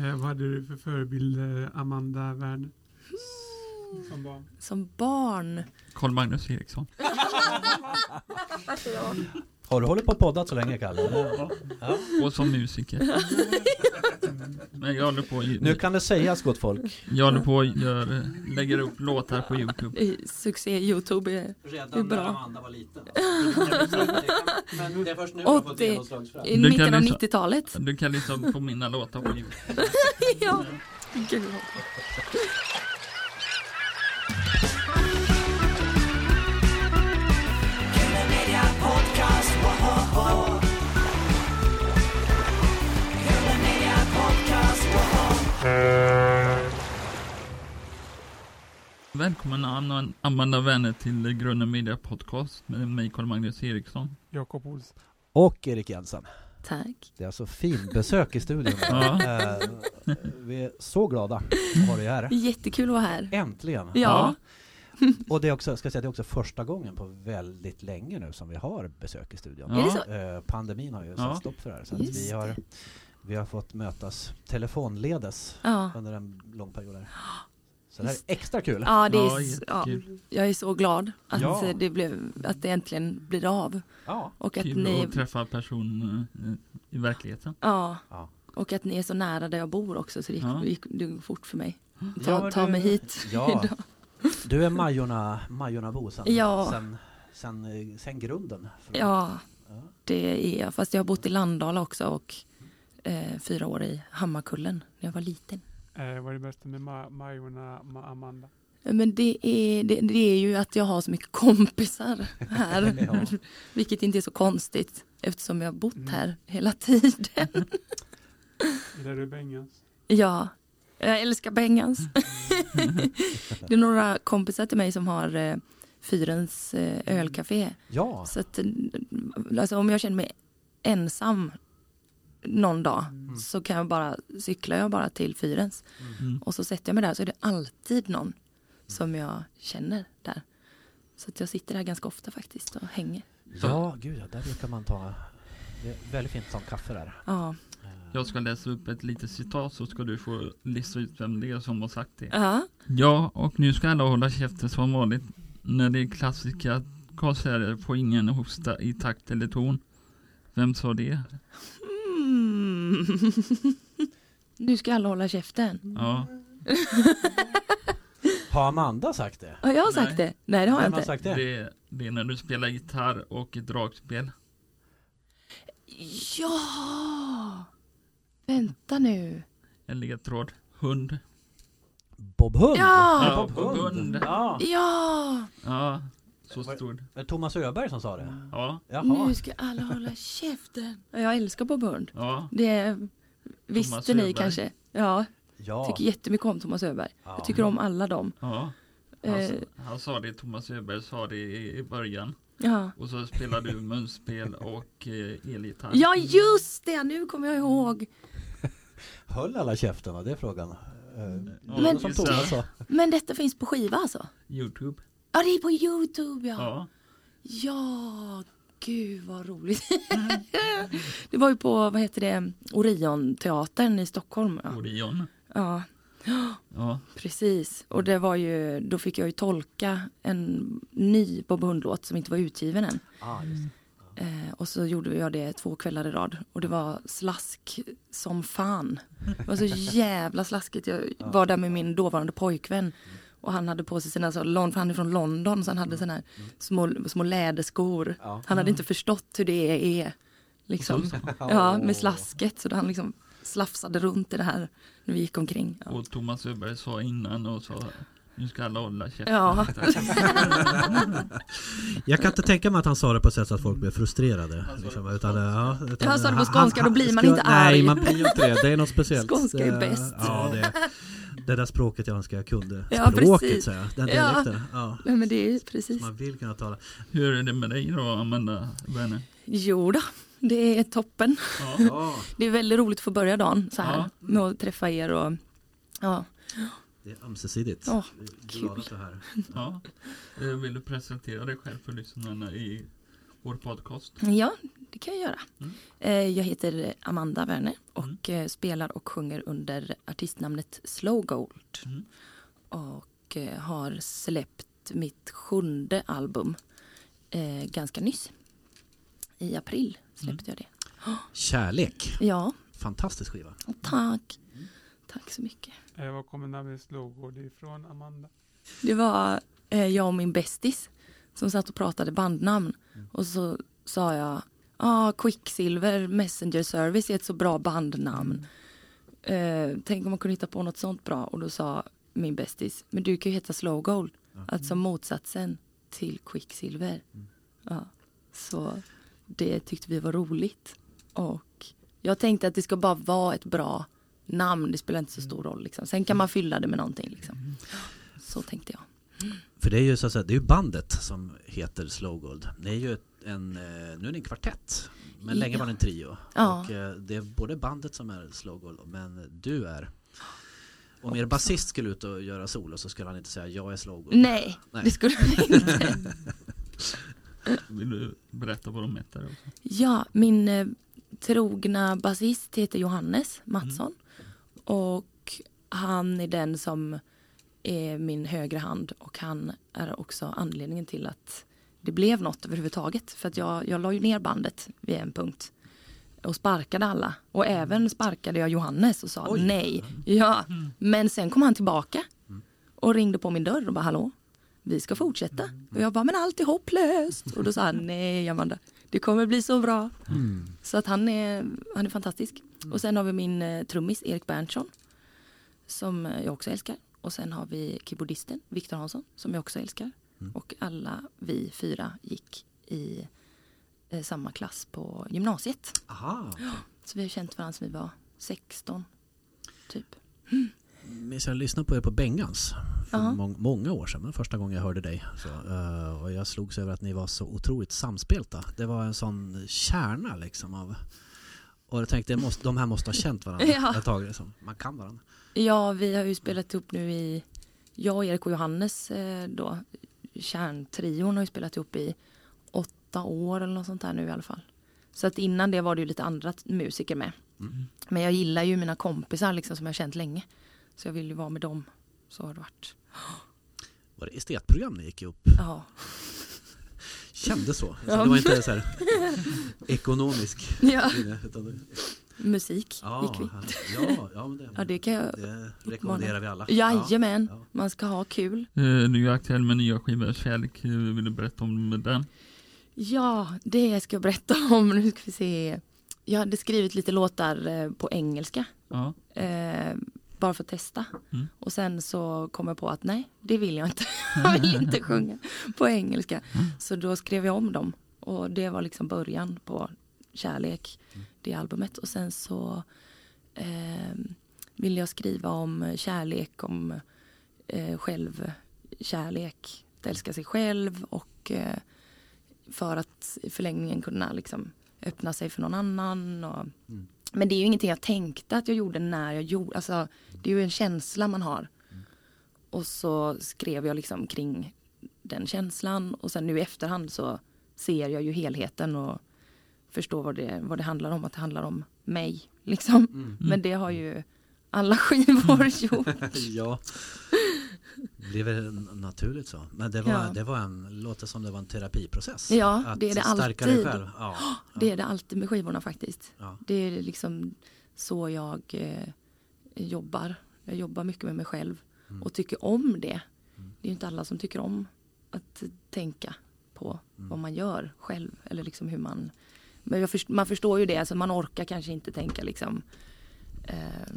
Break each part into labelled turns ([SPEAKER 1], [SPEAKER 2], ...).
[SPEAKER 1] Eh, vad hade du för förebild, eh, Amanda Werner? Som barn?
[SPEAKER 2] Som barn.
[SPEAKER 3] Carl Magnus Eriksson.
[SPEAKER 4] Har du hållit på och poddat så länge Kalle? eller? Ja.
[SPEAKER 3] Och som musiker. Men jag håller på,
[SPEAKER 4] Nu kan det sägas gott folk.
[SPEAKER 3] jag håller på och gör, lägger upp låtar på Youtube.
[SPEAKER 2] I Succé Youtube. är-
[SPEAKER 4] Redan
[SPEAKER 2] är bra.
[SPEAKER 4] Amanda var liten. Men det är först nu
[SPEAKER 2] har fått 80.
[SPEAKER 4] genomslagskraft.
[SPEAKER 2] I mitten av
[SPEAKER 3] lyssna-
[SPEAKER 2] 90-talet.
[SPEAKER 3] Du kan lyssna på mina låtar på Youtube.
[SPEAKER 2] ja. Gud.
[SPEAKER 3] Välkommen Anna- Amanda Werner till Grunden Media Podcast med mig Carl Magnus Eriksson.
[SPEAKER 1] Jakob Olsson.
[SPEAKER 4] Och Erik Jensen.
[SPEAKER 2] Tack.
[SPEAKER 4] Det är alltså fin besök i studion.
[SPEAKER 3] Ja.
[SPEAKER 4] Eh, Vi är så glada att ha dig här.
[SPEAKER 2] Jättekul att vara här.
[SPEAKER 4] Äntligen!
[SPEAKER 2] Ja.
[SPEAKER 4] Och det är också, ska säga, det är också första gången på väldigt länge nu som vi har besök i studion.
[SPEAKER 3] Ja.
[SPEAKER 4] Eh, Pandemin har ju satt
[SPEAKER 3] Ja.
[SPEAKER 4] stopp för det här. Så vi, har, vi har fått mötas telefonledes
[SPEAKER 2] Ja.
[SPEAKER 4] under en lång period. Här. Så det här är extra kul.
[SPEAKER 2] Ja, det
[SPEAKER 3] Ja,
[SPEAKER 2] är, ja, jag är så glad att,
[SPEAKER 4] Ja.
[SPEAKER 2] det blev, att det äntligen blir av.
[SPEAKER 4] Ja.
[SPEAKER 2] Och att
[SPEAKER 3] Kul
[SPEAKER 2] ni,
[SPEAKER 3] att träffa person eh, i verkligheten.
[SPEAKER 2] ja,
[SPEAKER 4] Ja.
[SPEAKER 2] och att ni är så nära där jag bor också så det gick,
[SPEAKER 3] Ja.
[SPEAKER 2] gick, det gick fort för mig.
[SPEAKER 4] Ja,
[SPEAKER 2] Ta, ta
[SPEAKER 4] du-
[SPEAKER 2] mig hit
[SPEAKER 4] Ja,
[SPEAKER 2] idag.
[SPEAKER 4] Du är Majorna, Majornabo sen,
[SPEAKER 2] Ja.
[SPEAKER 4] sen, sen, eh, sen grunden. för-
[SPEAKER 2] Ja,
[SPEAKER 4] Ja.
[SPEAKER 2] det är jag. Fast jag har bott i Landala också och eh, fyra år i Hammarkullen när jag var liten.
[SPEAKER 1] Eh, vad är det bästa med Ma- Majorna Ma- Amanda?
[SPEAKER 2] Men det är, det, det är ju att jag har så mycket kompisar här.
[SPEAKER 4] Ja.
[SPEAKER 2] Vilket inte är så konstigt eftersom jag har bott
[SPEAKER 1] Mm.
[SPEAKER 2] här hela tiden.
[SPEAKER 1] Gillar du Bengans?
[SPEAKER 2] Ja, jag älskar Bengans. det är några kompisar till mig som har eh, Fyrens eh, ölcafé.
[SPEAKER 4] ja.
[SPEAKER 2] Så att, eh, alltså, om jag känner mig ensam någon dag
[SPEAKER 4] Mm.
[SPEAKER 2] så kan jag bara cykla jag bara till Fyrens
[SPEAKER 3] Mm.
[SPEAKER 2] och så sätter jag mig där så är det alltid någon som jag känner där. Så att jag sitter där ganska ofta faktiskt och hänger.
[SPEAKER 4] Ja, gud ja, där brukar man ta det är väldigt fint som kaffe där.
[SPEAKER 2] Ja,
[SPEAKER 3] Jag ska läsa upp ett litet citat så ska du få lista ut vem det är som har sagt det.
[SPEAKER 2] ja.
[SPEAKER 3] Ja, och nu ska alla hålla käften som vanligt. När det är klassiska konserter får ingen hosta i takt eller ton. Vem sa det?
[SPEAKER 2] Mm. nu ska alla hålla käften.
[SPEAKER 3] Ja,
[SPEAKER 4] Har Amanda sagt det?
[SPEAKER 2] Har jag sagt
[SPEAKER 3] Nej.
[SPEAKER 2] det? Nej det har jag
[SPEAKER 4] Vem har
[SPEAKER 2] inte.
[SPEAKER 4] sagt det?
[SPEAKER 3] det, det är när du spelar gitarr och ett dragspel.
[SPEAKER 2] Ja! Vänta nu.
[SPEAKER 3] En ledtråd. Hund.
[SPEAKER 4] Bob Hund?
[SPEAKER 2] Ja!
[SPEAKER 3] Ja,
[SPEAKER 4] Bob
[SPEAKER 3] Bob
[SPEAKER 4] Hund.
[SPEAKER 3] Hund.
[SPEAKER 4] Ja.
[SPEAKER 2] Ja!
[SPEAKER 3] Ja, så.
[SPEAKER 4] Är det Thomas Öberg som sa det?
[SPEAKER 3] Ja,
[SPEAKER 4] Jaha.
[SPEAKER 2] Nu ska alla hålla käften. Jag älskar Bob Hund.
[SPEAKER 3] ja.
[SPEAKER 2] Det visste ni
[SPEAKER 3] Öberg.
[SPEAKER 2] kanske. Ja,
[SPEAKER 4] Ja.
[SPEAKER 2] tycker jättemycket om Thomas Öberg.
[SPEAKER 4] Ja.
[SPEAKER 2] Jag tycker om alla dem.
[SPEAKER 3] ja. Han,
[SPEAKER 2] Eh,
[SPEAKER 3] han sa det, Thomas Öberg sa det i i början.
[SPEAKER 2] ja.
[SPEAKER 3] Och så spelade du munspel och eh, elgitarr.
[SPEAKER 2] ja, just det! Nu kommer jag ihåg.
[SPEAKER 4] Höll alla käften? Det är frågan.
[SPEAKER 3] Ja,
[SPEAKER 2] Men-
[SPEAKER 4] som. Thomas sa.
[SPEAKER 2] Men detta finns på skiva alltså?
[SPEAKER 3] Youtube.
[SPEAKER 2] Ja, det är på Youtube ja.
[SPEAKER 3] Ja.
[SPEAKER 2] Ja, gud vad roligt. det var ju på, vad heter det, Orionteatern i Stockholm. Ja,
[SPEAKER 3] Orion.
[SPEAKER 2] ja
[SPEAKER 3] Ja.
[SPEAKER 2] precis. Och det var ju, då fick jag ju tolka en ny Bob Hund-låt som inte var utgiven än.
[SPEAKER 4] Ah.
[SPEAKER 2] Eh, och så gjorde jag det två kvällar i rad. Och det var slask som fan. Det var så jävla slaskigt. Jag var där med min dåvarande pojkvän. Och han hade på sig sina, så, lon- för han är från London, så han hade såna här små, små läderskor. Han hade inte förstått hur det är. Liksom. Ja, med slasket. Så han liksom slafsade runt i det här när vi gick omkring. Ja.
[SPEAKER 3] Och Thomas Öberg sa innan och sa nu ska alla hålla käften.
[SPEAKER 2] Ja.
[SPEAKER 5] Jag kan inte tänka mig att han sa det på ett sätt så att folk blev frustrerade. Liksom, utan, ja, utan,
[SPEAKER 2] Han sa det på
[SPEAKER 5] han-
[SPEAKER 2] skånska, då blir man inte arg.
[SPEAKER 5] Nej, man blir ju inte det. Det är något speciellt.
[SPEAKER 2] Skånska är
[SPEAKER 5] Eh,
[SPEAKER 2] bäst.
[SPEAKER 5] Ja, det, det där språket jag önskar jag kunde.
[SPEAKER 2] Ja,
[SPEAKER 5] Språket
[SPEAKER 2] precis.
[SPEAKER 5] säger jag. Den
[SPEAKER 2] Ja.
[SPEAKER 5] dialekten. Ja.
[SPEAKER 2] Nej, men det är precis.
[SPEAKER 5] Man vill kunna tala.
[SPEAKER 3] Hur är det med dig då Amanda Werner?
[SPEAKER 2] Jo då, det är toppen.
[SPEAKER 3] Ja.
[SPEAKER 5] Ja,
[SPEAKER 2] Det är väldigt roligt att få börja dagen så här
[SPEAKER 3] Ja.
[SPEAKER 2] med att träffa er och ja,
[SPEAKER 5] det är ömsesidigt.
[SPEAKER 2] Åh, kul.
[SPEAKER 3] ja. Eh, Vill du presentera dig själv för lyssnarna i vår podcast?
[SPEAKER 2] Ja, det kan jag göra.
[SPEAKER 3] Mm.
[SPEAKER 2] Eh, Jag heter Amanda Werner och eh, spelar och sjunger under artistnamnet Slow Gold.
[SPEAKER 3] Mm.
[SPEAKER 2] Och har släppt mitt sjunde album ganska nyss. I april släppte jag det.
[SPEAKER 4] Kärlek.
[SPEAKER 2] Ja,
[SPEAKER 4] Fantastisk skiva.
[SPEAKER 2] tack. Tack så mycket.
[SPEAKER 1] Eh, var kommer namnet Slowgård ifrån, Amanda?
[SPEAKER 2] Det var eh, jag och min bästis som satt och pratade bandnamn.
[SPEAKER 4] Mm.
[SPEAKER 2] Och så sa jag, ah, Quicksilver Messenger Service är ett så bra bandnamn. Eh, tänk om man kunde hitta på något sånt bra. Och då sa min bästis, men du kan ju heta Slow Gold. Alltså motsatsen till Quicksilver.
[SPEAKER 4] Mm.
[SPEAKER 2] Ja, så det tyckte vi var roligt. Och jag tänkte att det ska bara vara ett bra namn. Det spelar inte så stor roll. Liksom. Sen kan man fylla det med någonting. Liksom. Så tänkte jag.
[SPEAKER 4] För det är ju så att säga, det är bandet som heter Slowgold. Det är ju en, eh, nu är det en kvartett. Men länge
[SPEAKER 2] Ja.
[SPEAKER 4] var det en trio.
[SPEAKER 2] Ja.
[SPEAKER 4] Och eh, det är både bandet som är Slowgold men du är om er basist skulle ut och göra solo så skulle han inte säga jag är Slowgold.
[SPEAKER 2] Nej,
[SPEAKER 4] Nej.
[SPEAKER 2] det skulle jag inte.
[SPEAKER 3] Vill du berätta vad de heter? Också?
[SPEAKER 2] Ja, min eh, trogna basist heter Johannes Mattsson. Och han är den som är min högra hand och han är också anledningen till att det blev något överhuvudtaget. För att jag, jag la ju ner bandet vid en punkt och sparkade alla. Och även sparkade jag Johannes och sa
[SPEAKER 4] Oj.
[SPEAKER 2] nej. Ja, men sen kom han tillbaka och ringde på min dörr och bara hallå, vi ska fortsätta. Och jag bara, men allt är hopplöst. Och då sa han, nej Amanda, det kommer bli så bra.
[SPEAKER 4] Mm.
[SPEAKER 2] Så att han är, han är fantastisk. Och sen har vi min eh, trummis Erik Berntsson. Som eh, jag också älskar. Och sen har vi keyboardisten Viktor Hansson som jag också älskar. Och alla vi fyra gick i eh, samma klass på gymnasiet.
[SPEAKER 4] Aha.
[SPEAKER 2] Så vi har känt varandra sedan vi var 16. Typ.
[SPEAKER 4] Minns jag lyssnade på er på Bengans för
[SPEAKER 2] Ja.
[SPEAKER 4] mång- många år sedan. Första gången jag hörde dig. Så, eh, och jag slogs över att ni var så otroligt samspelta. Det var en sån kärna liksom av och jag tänkte, måste, de här måste ha känt varandra
[SPEAKER 2] Ja.
[SPEAKER 4] ett tag. Liksom. Man kan varandra.
[SPEAKER 2] Ja, vi har ju spelat ihop nu i, jag, Erik och Johannes eh, då, kärntrion har ju spelat ihop i åtta år eller något sånt där nu i alla fall. Så att innan det var det ju lite andra musiker med.
[SPEAKER 4] Mm.
[SPEAKER 2] Men jag gillar ju mina kompisar liksom som jag har känt länge. Så jag vill ju vara med dem. Så har det varit.
[SPEAKER 4] Var det estetprogram ni gick ihop?
[SPEAKER 2] Ja,
[SPEAKER 4] Kände så. så
[SPEAKER 2] Ja.
[SPEAKER 4] Det var inte så här ekonomisk
[SPEAKER 2] ja.
[SPEAKER 4] linje, utan det,
[SPEAKER 2] musik
[SPEAKER 4] ja,
[SPEAKER 2] gick vi.
[SPEAKER 4] ja, ja, men det,
[SPEAKER 2] Ja, det kan jag.
[SPEAKER 4] det rekommenderar vi alla.
[SPEAKER 2] Jajamän,
[SPEAKER 4] Ja.
[SPEAKER 2] man ska ha kul.
[SPEAKER 3] Eh, Du är ju aktuell med nya skivor Kärlek. Eh, Vill du berätta om den?
[SPEAKER 2] Ja, det ska jag berätta om. Nu ska vi se. Jag hade skrivit lite låtar eh, på engelska.
[SPEAKER 3] Ja.
[SPEAKER 2] Eh, bara för att testa.
[SPEAKER 3] Mm.
[SPEAKER 2] Och sen så kom jag på att nej, det vill jag inte. jag vill inte sjunga på engelska. Så då skrev jag om dem. Och det var liksom början på Kärlek, det albumet. Och sen så eh, ville jag skriva om kärlek, om eh, självkärlek, att älska sig själv och eh, för att i förlängningen kunna liksom öppna sig för någon annan. Och,
[SPEAKER 4] Mm.
[SPEAKER 2] Men det är ju ingenting jag tänkte att jag gjorde när jag gjorde, alltså det är ju en känsla man har. Och så skrev jag liksom kring den känslan och sen nu i efterhand så ser jag ju helheten och förstår vad det, vad det handlar om, att det handlar om mig liksom.
[SPEAKER 4] Mm.
[SPEAKER 2] Men det har ju alla skivor gjort.
[SPEAKER 4] ja. Det blev väl naturligt så. Men det var,
[SPEAKER 2] Ja.
[SPEAKER 4] det var en, låter som det var en terapiprocess.
[SPEAKER 2] Ja,
[SPEAKER 4] att
[SPEAKER 2] det är det alltid.
[SPEAKER 4] själv. Ja, ja,
[SPEAKER 2] Det är det alltid med skivorna faktiskt.
[SPEAKER 4] ja.
[SPEAKER 2] Det är liksom så jag eh, jobbar. Jag jobbar mycket med mig själv
[SPEAKER 4] Mm.
[SPEAKER 2] och tycker om det. Det är ju inte alla som tycker om att tänka på
[SPEAKER 4] Mm.
[SPEAKER 2] vad man gör själv eller liksom hur man men jag först, man förstår ju det, alltså man orkar kanske inte tänka liksom eh,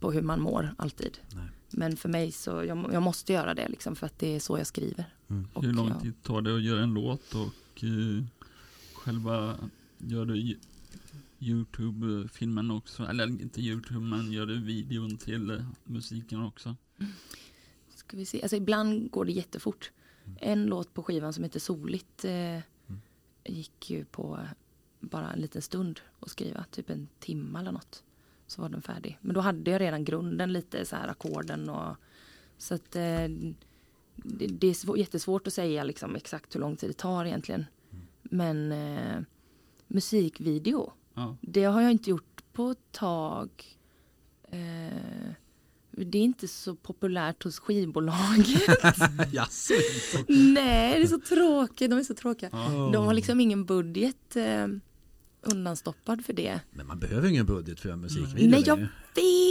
[SPEAKER 2] på hur man mår alltid.
[SPEAKER 4] Nej.
[SPEAKER 2] Men för mig så, jag, jag måste göra det liksom för att det är så jag skriver.
[SPEAKER 4] Mm.
[SPEAKER 3] Hur lång tid tar det att göra en låt och eh, själva gör du Yo- Youtube-filmen också? Eller inte Youtube, men gör du videon till eh, musiken också?
[SPEAKER 2] Ska vi se. Alltså ibland går det jättefort. En låt på skivan som heter Soligt eh, gick ju på bara en liten stund att skriva, typ en timme eller något. Så var den färdig. Men då hade jag redan grunden lite, så här ackorden och så att eh, det, det är svår, jättesvårt att säga liksom exakt hur lång tid det tar egentligen. Men eh, musikvideo,
[SPEAKER 3] Ja.
[SPEAKER 2] det har jag inte gjort på ett tag. Eh, det är inte så populärt hos skivbolaget. Nej, det är så tråkigt. De är så tråkiga.
[SPEAKER 3] Ja.
[SPEAKER 2] De har liksom ingen budget eh, undanstoppad för det.
[SPEAKER 4] Men man behöver ingen budget för att göra musikvideo
[SPEAKER 2] Nej, jag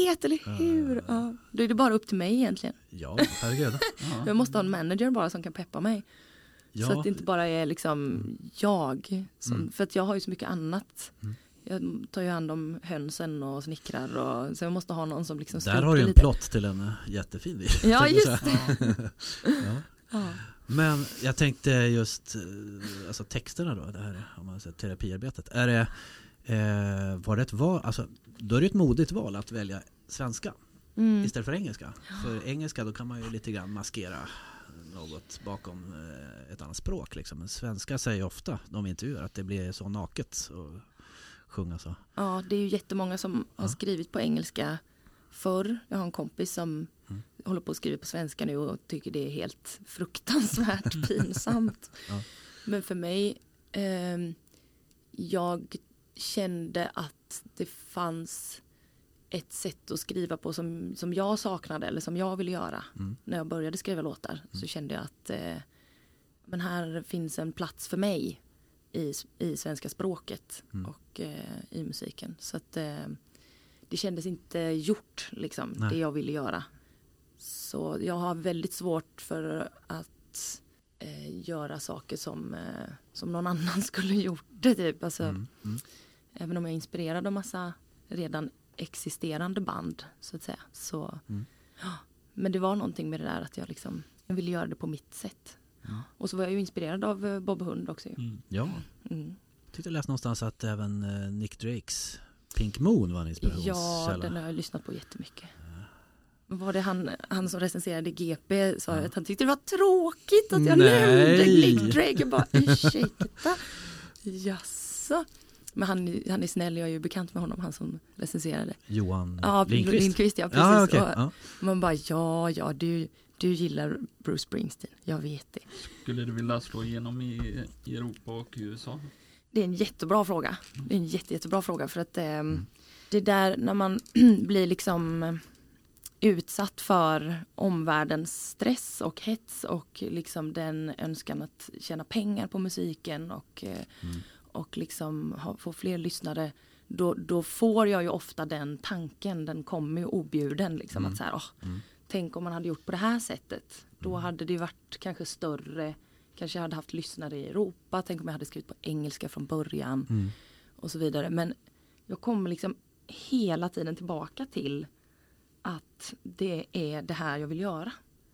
[SPEAKER 2] vet, eller hur? Ja, då är det bara upp till mig egentligen.
[SPEAKER 4] Ja, herregud.
[SPEAKER 3] Ja.
[SPEAKER 2] Jag måste ha en manager bara som kan peppa mig.
[SPEAKER 4] Ja,
[SPEAKER 2] Så att det inte bara är liksom jag. Som,
[SPEAKER 4] Mm.
[SPEAKER 2] För att jag har ju så mycket annat.
[SPEAKER 4] Mm.
[SPEAKER 2] Jag tar ju hand om hönsen och snickrar och så jag måste ha någon som liksom
[SPEAKER 4] där har du en
[SPEAKER 2] lite.
[SPEAKER 4] plott till en jättefin video.
[SPEAKER 2] Ja, just det.
[SPEAKER 4] Ja.
[SPEAKER 2] Ja.
[SPEAKER 4] Men jag tänkte just, eh, alltså texterna då, det här om man säger terapiarbetet. Är det, eh, var det ett val, alltså då är det ett modigt val att välja svenska
[SPEAKER 2] Mm.
[SPEAKER 4] istället för engelska. För engelska då kan man ju lite grann maskera något bakom eh, ett annat språk liksom. Men svenska säger ofta de intervjuar att det blir så naket att sjunga så.
[SPEAKER 2] ja, det är ju jättemånga som har
[SPEAKER 4] Ja.
[SPEAKER 2] skrivit på engelska förr. Jag har en kompis som
[SPEAKER 4] Mm.
[SPEAKER 2] håller på att skriva på svenska nu och tycker det är helt fruktansvärt pinsamt.
[SPEAKER 4] Ja.
[SPEAKER 2] Men för mig, ehm, jag kände att det fanns ett sätt att skriva på som, som jag saknade eller som jag ville göra.
[SPEAKER 4] Mm.
[SPEAKER 2] När jag började skriva låtar så kände jag att eh, men här finns en plats för mig i, i svenska språket
[SPEAKER 4] Mm.
[SPEAKER 2] och eh, i musiken. Så att eh, det kändes inte gjort liksom,
[SPEAKER 4] Nej.
[SPEAKER 2] det jag ville göra. Så jag har väldigt svårt för att eh, göra saker som, eh, som någon annan skulle gjort det. Typ. Alltså,
[SPEAKER 4] Mm. Mm.
[SPEAKER 2] Även om jag är inspirerad av massa redan existerande band så att säga. Så,
[SPEAKER 4] Mm.
[SPEAKER 2] ja, men det var någonting med det där att jag liksom jag ville göra det på mitt sätt.
[SPEAKER 4] Mm.
[SPEAKER 2] Och så var jag ju inspirerad av eh, Bob Hund också. ju.
[SPEAKER 3] Mm.
[SPEAKER 4] Ja,
[SPEAKER 2] Mm.
[SPEAKER 4] tyckte jag läste någonstans att även eh, Nick Drakes Pink Moon var en
[SPEAKER 2] Ja,
[SPEAKER 4] inspirationskälla.
[SPEAKER 2] den har jag lyssnat på jättemycket. Var det han, han som recenserade GP sa
[SPEAKER 4] Ja.
[SPEAKER 2] att han tyckte det var tråkigt att jag
[SPEAKER 4] Nej.
[SPEAKER 2] nämnde Nick Drake. Jag bara ursäkta. Jaså? Men han, han är snäll, jag är ju bekant med honom, han som recenserade.
[SPEAKER 4] Johan
[SPEAKER 2] Ja,
[SPEAKER 4] Lindqvist.
[SPEAKER 2] Lindqvist, ja precis.
[SPEAKER 4] Ja, okej.
[SPEAKER 2] Och
[SPEAKER 4] ja.
[SPEAKER 2] Man bara ja, ja, du, du gillar Bruce Springsteen, jag vet det.
[SPEAKER 3] Skulle du vilja slå igenom i, i Europa och i USA?
[SPEAKER 2] Det är en jättebra fråga. Det är en jätte, jättebra fråga för att eh,
[SPEAKER 4] Mm.
[SPEAKER 2] det där när man blir liksom eh, utsatt för omvärldens stress och hets och liksom den önskan att tjäna pengar på musiken och, eh,
[SPEAKER 4] Mm.
[SPEAKER 2] och liksom ha, få fler lyssnare. Då, då får jag ju ofta den tanken, den kommer ju objuden liksom
[SPEAKER 4] Mm.
[SPEAKER 2] att så här, åh,
[SPEAKER 4] Mm.
[SPEAKER 2] tänk om man hade gjort på det här sättet. Då
[SPEAKER 4] Mm.
[SPEAKER 2] hade det varit kanske större, kanske jag hade haft lyssnare i Europa, tänk om jag hade skrivit på engelska från början
[SPEAKER 4] Mm.
[SPEAKER 2] och så vidare. Men jag kommer liksom hela tiden tillbaka till att det är det här jag vill göra.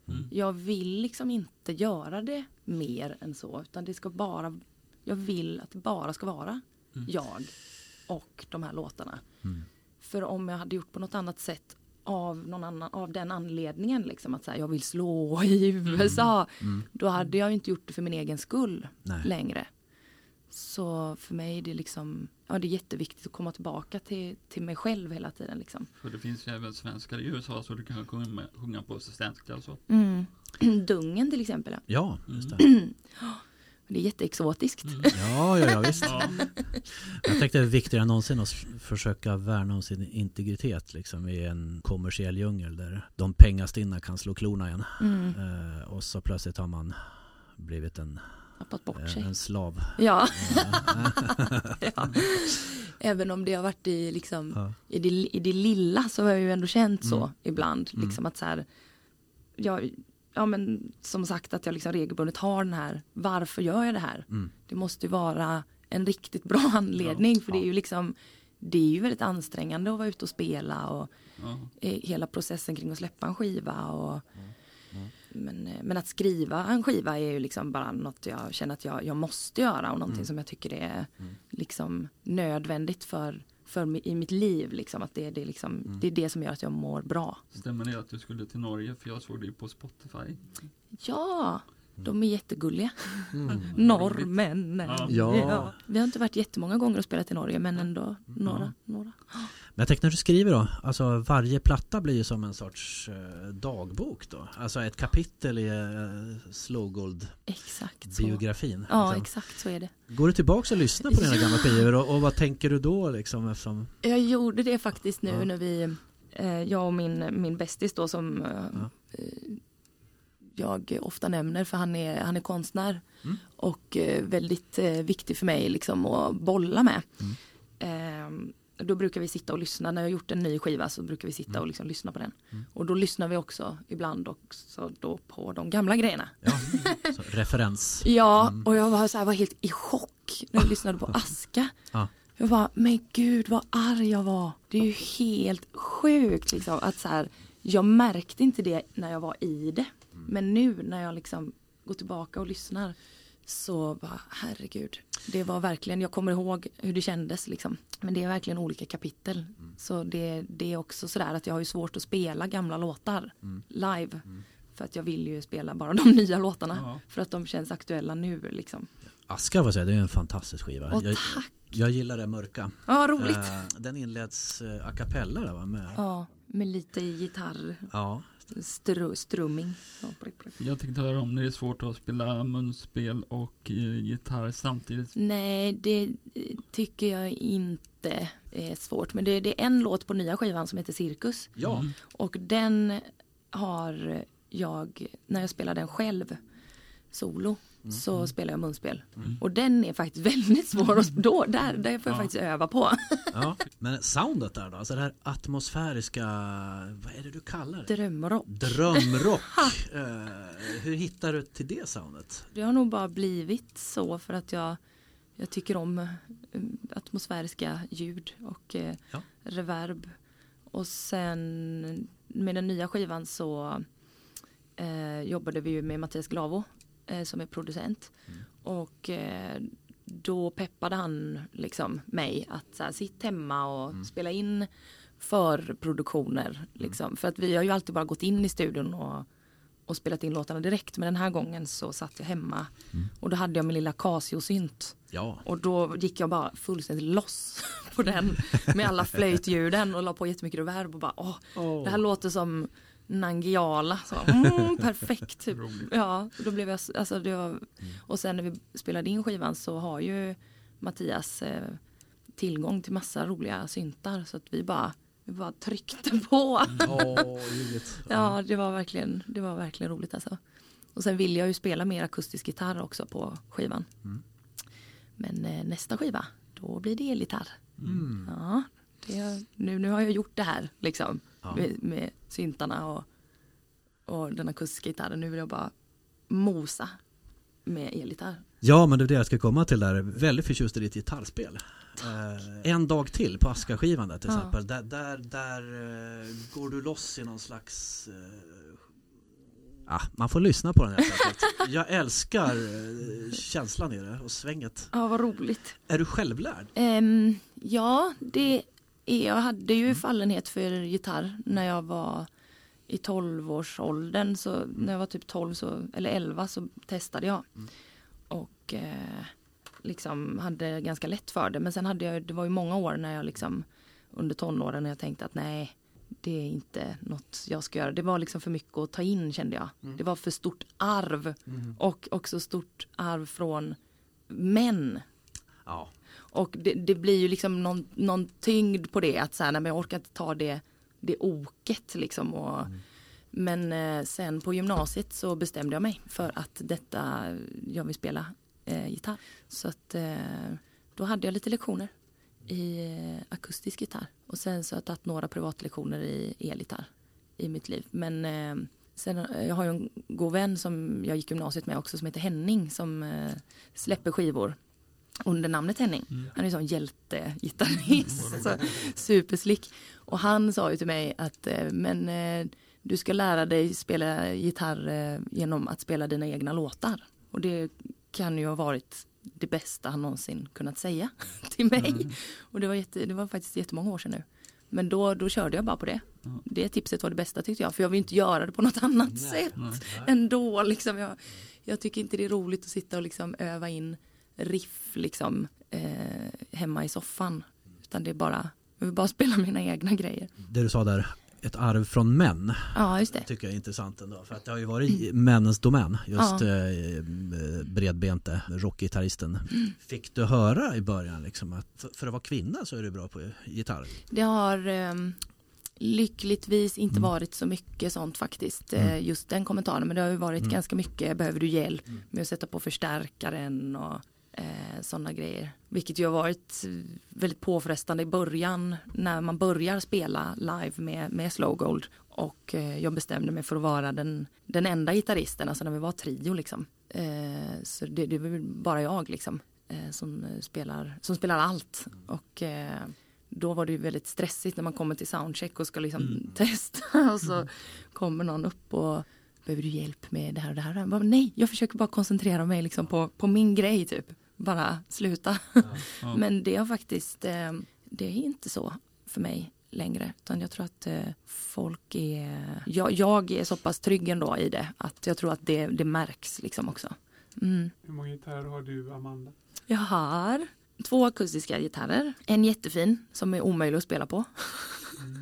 [SPEAKER 3] Mm.
[SPEAKER 2] Jag vill liksom inte göra det mer än så utan det ska bara, jag vill att det bara ska vara
[SPEAKER 3] Mm.
[SPEAKER 2] jag och de här låtarna.
[SPEAKER 4] Mm.
[SPEAKER 2] För om jag hade gjort på något annat sätt av, någon annan, av den anledningen, liksom att så här, jag vill slå i USA,
[SPEAKER 4] Mm.
[SPEAKER 2] då hade jag inte gjort det för min egen skull
[SPEAKER 4] Nej.
[SPEAKER 2] längre. Så för mig är det liksom, ja det är jätteviktigt att komma tillbaka till, till mig själv hela tiden liksom.
[SPEAKER 3] För det finns ju även svenskar i USA så du kan sjunga, sjunga på svenska och så.
[SPEAKER 2] Mm. Dungen till exempel, ja.
[SPEAKER 4] Ja, just det.
[SPEAKER 2] det är jätteexotiskt.
[SPEAKER 3] Mm.
[SPEAKER 4] Ja, ja, ja visst.
[SPEAKER 3] Ja,
[SPEAKER 4] Jag tänkte det är viktigare än någonsin att försöka värna om sin integritet liksom, i en kommersiell djungel där de pengastinna kan slå klorna igen.
[SPEAKER 2] Mm.
[SPEAKER 4] Eh, och så plötsligt har man blivit en,
[SPEAKER 2] Tappat bort
[SPEAKER 4] en,
[SPEAKER 2] sig.
[SPEAKER 4] en slav.
[SPEAKER 2] Ja.
[SPEAKER 4] Eh,
[SPEAKER 2] ja. Även om det har varit i, liksom,
[SPEAKER 4] ja.
[SPEAKER 2] i, det, i det lilla så har jag ju ändå känt så
[SPEAKER 4] Mm.
[SPEAKER 2] ibland.
[SPEAKER 4] Mm.
[SPEAKER 2] Liksom att så här, jag, ja men som sagt att jag liksom regelbundet har den här, varför gör jag det här?
[SPEAKER 4] Mm.
[SPEAKER 2] Det måste ju vara en riktigt bra anledning för det är ju liksom det är ju väldigt ansträngande att vara ute och spela och
[SPEAKER 3] ja.
[SPEAKER 2] eh, hela processen kring att släppa en skiva och men, eh, men att skriva en skiva är ju liksom bara något jag känner att jag, jag måste göra och någonting
[SPEAKER 4] Mm.
[SPEAKER 2] som jag tycker är
[SPEAKER 4] Mm.
[SPEAKER 2] liksom nödvändigt för, för i mitt liv liksom att det, är det, liksom,
[SPEAKER 4] Mm.
[SPEAKER 2] det är det som gör att jag mår bra.
[SPEAKER 3] Stämmer det att du skulle till Norge? För jag såg det ju på Spotify.
[SPEAKER 2] Ja, De är jättegulliga.
[SPEAKER 4] Mm.
[SPEAKER 2] Norrmännen.
[SPEAKER 3] Ja.
[SPEAKER 4] Ja.
[SPEAKER 2] Vi har inte varit jättemånga gånger och spelat i Norge men ändå några. några.
[SPEAKER 4] Men jag tänkte när du skriver då, alltså varje platta blir ju som en sorts eh, dagbok då. Alltså ett kapitel i eh,
[SPEAKER 2] Exakt så.
[SPEAKER 4] Slowgold-biografin.
[SPEAKER 2] Ja
[SPEAKER 4] liksom.
[SPEAKER 2] exakt så är det.
[SPEAKER 4] Går du tillbaka och lyssnar på dina gamla skivor och, och vad tänker du då liksom eftersom...
[SPEAKER 2] Jag gjorde det faktiskt nu
[SPEAKER 4] Ja.
[SPEAKER 2] när vi, eh, jag och min, min bästis då som
[SPEAKER 4] Ja.
[SPEAKER 2] eh, jag ofta nämner för han är, han är konstnär
[SPEAKER 4] Mm.
[SPEAKER 2] och eh, väldigt eh, viktig för mig liksom att bolla med.
[SPEAKER 4] Mm.
[SPEAKER 2] Eh, då brukar vi sitta och lyssna, när jag har gjort en ny skiva så brukar vi sitta
[SPEAKER 4] Mm.
[SPEAKER 2] och liksom lyssna på den.
[SPEAKER 4] Mm.
[SPEAKER 2] Och då lyssnar vi också ibland också då på de gamla grejerna.
[SPEAKER 4] Ja, referens.
[SPEAKER 2] Ja,
[SPEAKER 4] Mm.
[SPEAKER 2] och jag var, så här, var helt i chock när jag lyssnade på Aska.
[SPEAKER 4] Ja.
[SPEAKER 2] Jag bara, men gud vad arg jag var. Det är ju helt sjukt liksom att så här, jag märkte inte det när jag var i det. Men nu när jag liksom går tillbaka och lyssnar så bara, herregud. Det var verkligen, jag kommer ihåg hur det kändes liksom. Men det är verkligen olika kapitel. Så det, det är också sådär att jag har ju svårt att spela gamla låtar live. För att jag vill ju spela bara de nya låtarna.
[SPEAKER 3] Ja.
[SPEAKER 2] För att de känns aktuella nu liksom.
[SPEAKER 4] Aska får jag säga, det är en fantastisk skiva.
[SPEAKER 2] Och
[SPEAKER 4] jag,
[SPEAKER 2] tack!
[SPEAKER 4] jag gillar det mörka.
[SPEAKER 2] Ja, roligt!
[SPEAKER 4] Eh, den inleds eh, a cappella där va? Med,
[SPEAKER 2] Ja, med lite gitarr,
[SPEAKER 4] ja.
[SPEAKER 2] Stru, strumming.
[SPEAKER 3] Jag tänkte höra om det är svårt att spela munspel och eh, gitarr samtidigt.
[SPEAKER 2] Nej, det eh, tycker jag inte är svårt. Men det, det är en låt på nya skivan som heter Cirkus.
[SPEAKER 4] Ja,
[SPEAKER 3] Mm.
[SPEAKER 2] Och den har jag, när jag spelar den själv, solo, så spelar jag munspel. Och den är faktiskt väldigt svår att då, där, där får jag
[SPEAKER 3] Ja.
[SPEAKER 2] faktiskt öva på.
[SPEAKER 4] ja. Men soundet där då, alltså det här atmosfäriska, vad är det du kallar det?
[SPEAKER 2] Drömrock.
[SPEAKER 4] Drömrock. eh, hur hittar du till det soundet?
[SPEAKER 2] Det har nog bara blivit så för att jag, jag tycker om eh, atmosfäriska ljud och eh,
[SPEAKER 4] Ja.
[SPEAKER 2] reverb. Och sen med den nya skivan så eh, jobbade vi ju med Mattias Glavo eh, som är producent. Och eh, då peppade han liksom mig att så här, sitt hemma och spela in förproduktioner. Liksom. För att vi har ju alltid bara gått in i studion och, och spelat in låtarna direkt. Men den här gången så satt jag hemma och då hade jag min lilla Casio-synt.
[SPEAKER 4] Ja,
[SPEAKER 2] Och då gick jag bara fullständigt loss på den med alla flöjtljuden och la på jättemycket reverb och bara åh, det här låter som Nangiala. Så, mm, perfekt. Typ. Ja, då blev jag, alltså det var, och sen när vi spelade in skivan så har ju Mattias eh, tillgång till massa roliga syntar så att vi bara, vi bara tryckte på.
[SPEAKER 4] Ljuvligt.
[SPEAKER 2] Ja, det var verkligen, det var verkligen roligt alltså. Och sen vill jag ju spela mer akustisk gitarr också på skivan.
[SPEAKER 4] Mm.
[SPEAKER 2] Men eh, nästa skiva, då blir det elgitarr.
[SPEAKER 4] Mm.
[SPEAKER 2] Ja, det, nu, nu har jag gjort det här liksom.
[SPEAKER 4] Ja.
[SPEAKER 2] Med, med syntarna och, och den akustiska gitarren. Nu vill jag bara mosa med elgitarr.
[SPEAKER 4] Ja, men det är det jag ska komma till där. Väldigt förtjust i ditt gitarrspel. Eh, en dag till på Aska-skivan där till
[SPEAKER 2] Ja.
[SPEAKER 4] exempel. Där, där, där eh, går du loss i någon slags... Eh, ah, man får lyssna på den helt enkelt. Jag älskar känslan i det och svänget.
[SPEAKER 2] Ja, vad roligt.
[SPEAKER 4] Är du självlärd?
[SPEAKER 2] Ehm, ja, det jag hade
[SPEAKER 4] Mm.
[SPEAKER 2] ju fallenhet för gitarr när jag var i 12-årsåldern. Så när jag var typ 12 så, eller 11 så testade jag.
[SPEAKER 4] Mm.
[SPEAKER 2] Och eh, liksom hade ganska lätt för det. Men sen hade jag, det var ju många år när jag liksom under tonåren när jag tänkte att nej, det är inte något jag ska göra. Det var liksom för mycket att ta in kände jag.
[SPEAKER 4] Mm.
[SPEAKER 2] Det var för stort arv. Och också stort arv från män.
[SPEAKER 4] Ja.
[SPEAKER 2] Och det, det blir ju liksom någon, någon tyngd på det att så här, nej, men jag orkar inte ta det, det oket liksom. Och, Men eh, sen på gymnasiet så bestämde jag mig för att detta, jag vill spela eh, gitarr. Så att eh, då hade jag lite lektioner i eh, akustisk gitarr. Och sen så har jag tagit några privatlektioner i elgitarr i mitt liv. Men eh, sen eh, jag har ju en god vän som jag gick gymnasiet med också som heter Henning som släpper skivor under namnet Henning. Han är en sån hjältegitarrist. så superslick. Och han sa ju till mig att eh, men eh, du ska lära dig spela gitarr eh, genom att spela dina egna låtar. Och det kan ju ha varit det bästa han någonsin kunnat säga till mig. Och det var, jätte, det var faktiskt jättemånga år sedan nu. Men då, då körde jag bara på det.
[SPEAKER 3] Ja.
[SPEAKER 2] Det tipset var det bästa tyckte jag, för jag vill inte göra det på något annat sätt
[SPEAKER 3] Nej.
[SPEAKER 2] ändå. Liksom. Jag, jag tycker inte det är roligt att sitta och liksom öva in riff liksom, eh, hemma i soffan. Utan det är bara, jag vill bara spela mina egna grejer.
[SPEAKER 4] Det du sa där, ett arv från män,
[SPEAKER 2] Ja, just det.
[SPEAKER 4] tycker jag är intressant ändå. För att det har ju varit männens domän, just
[SPEAKER 2] Ja.
[SPEAKER 4] eh, bredbente, rockgitarristen. Fick du höra i början liksom att för- att vara kvinna så är du bra på gitarr?
[SPEAKER 2] Det har eh, lyckligtvis inte varit så mycket sånt faktiskt. Eh, just den kommentaren. Men det har ju varit ganska mycket. Behöver du hjälp med att sätta på förstärkaren och eh, sådana grejer. Vilket ju har varit eh, väldigt påfrestande i början när man börjar spela live med, med Slow Gold. Och eh, jag bestämde mig för att vara den, den enda gitarristen, alltså när vi var trio liksom. Eh, så det, det var bara jag liksom. Eh, som, spelar, som spelar allt. Och eh, då var det ju väldigt stressigt när man kommer till soundcheck och ska liksom testa och så kommer någon upp och behöver du hjälp med det här och det här? Jag bara, Nej, jag försöker bara koncentrera mig liksom på, på min grej typ. Bara sluta.
[SPEAKER 3] Ja.
[SPEAKER 2] Men det har faktiskt, eh, det är inte så för mig längre. Utan jag tror att eh, folk är, jag, jag är så pass trygg ändå i det att jag tror att det, det märks liksom också. Mm.
[SPEAKER 1] Hur många gitarrer har du, Amanda?
[SPEAKER 2] Jag har två akustiska gitarrer. En jättefin som är omöjlig att spela på.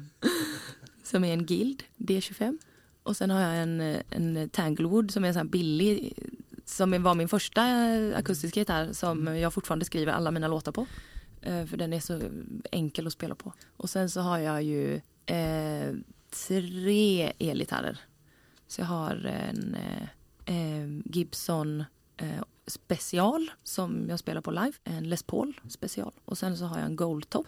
[SPEAKER 2] som är en Guild D25. Och sen har jag en, en Tanglewood som är en sån här billig som var min första akustiska gitarr som jag fortfarande skriver alla mina låtar på. Eh, För den är så enkel att spela på. Och sen så har jag ju eh, tre elgitarrer. Så jag har en eh, eh, Gibson eh, special som jag spelar på live. En Les Paul special. Och sen så har jag en Goldtop.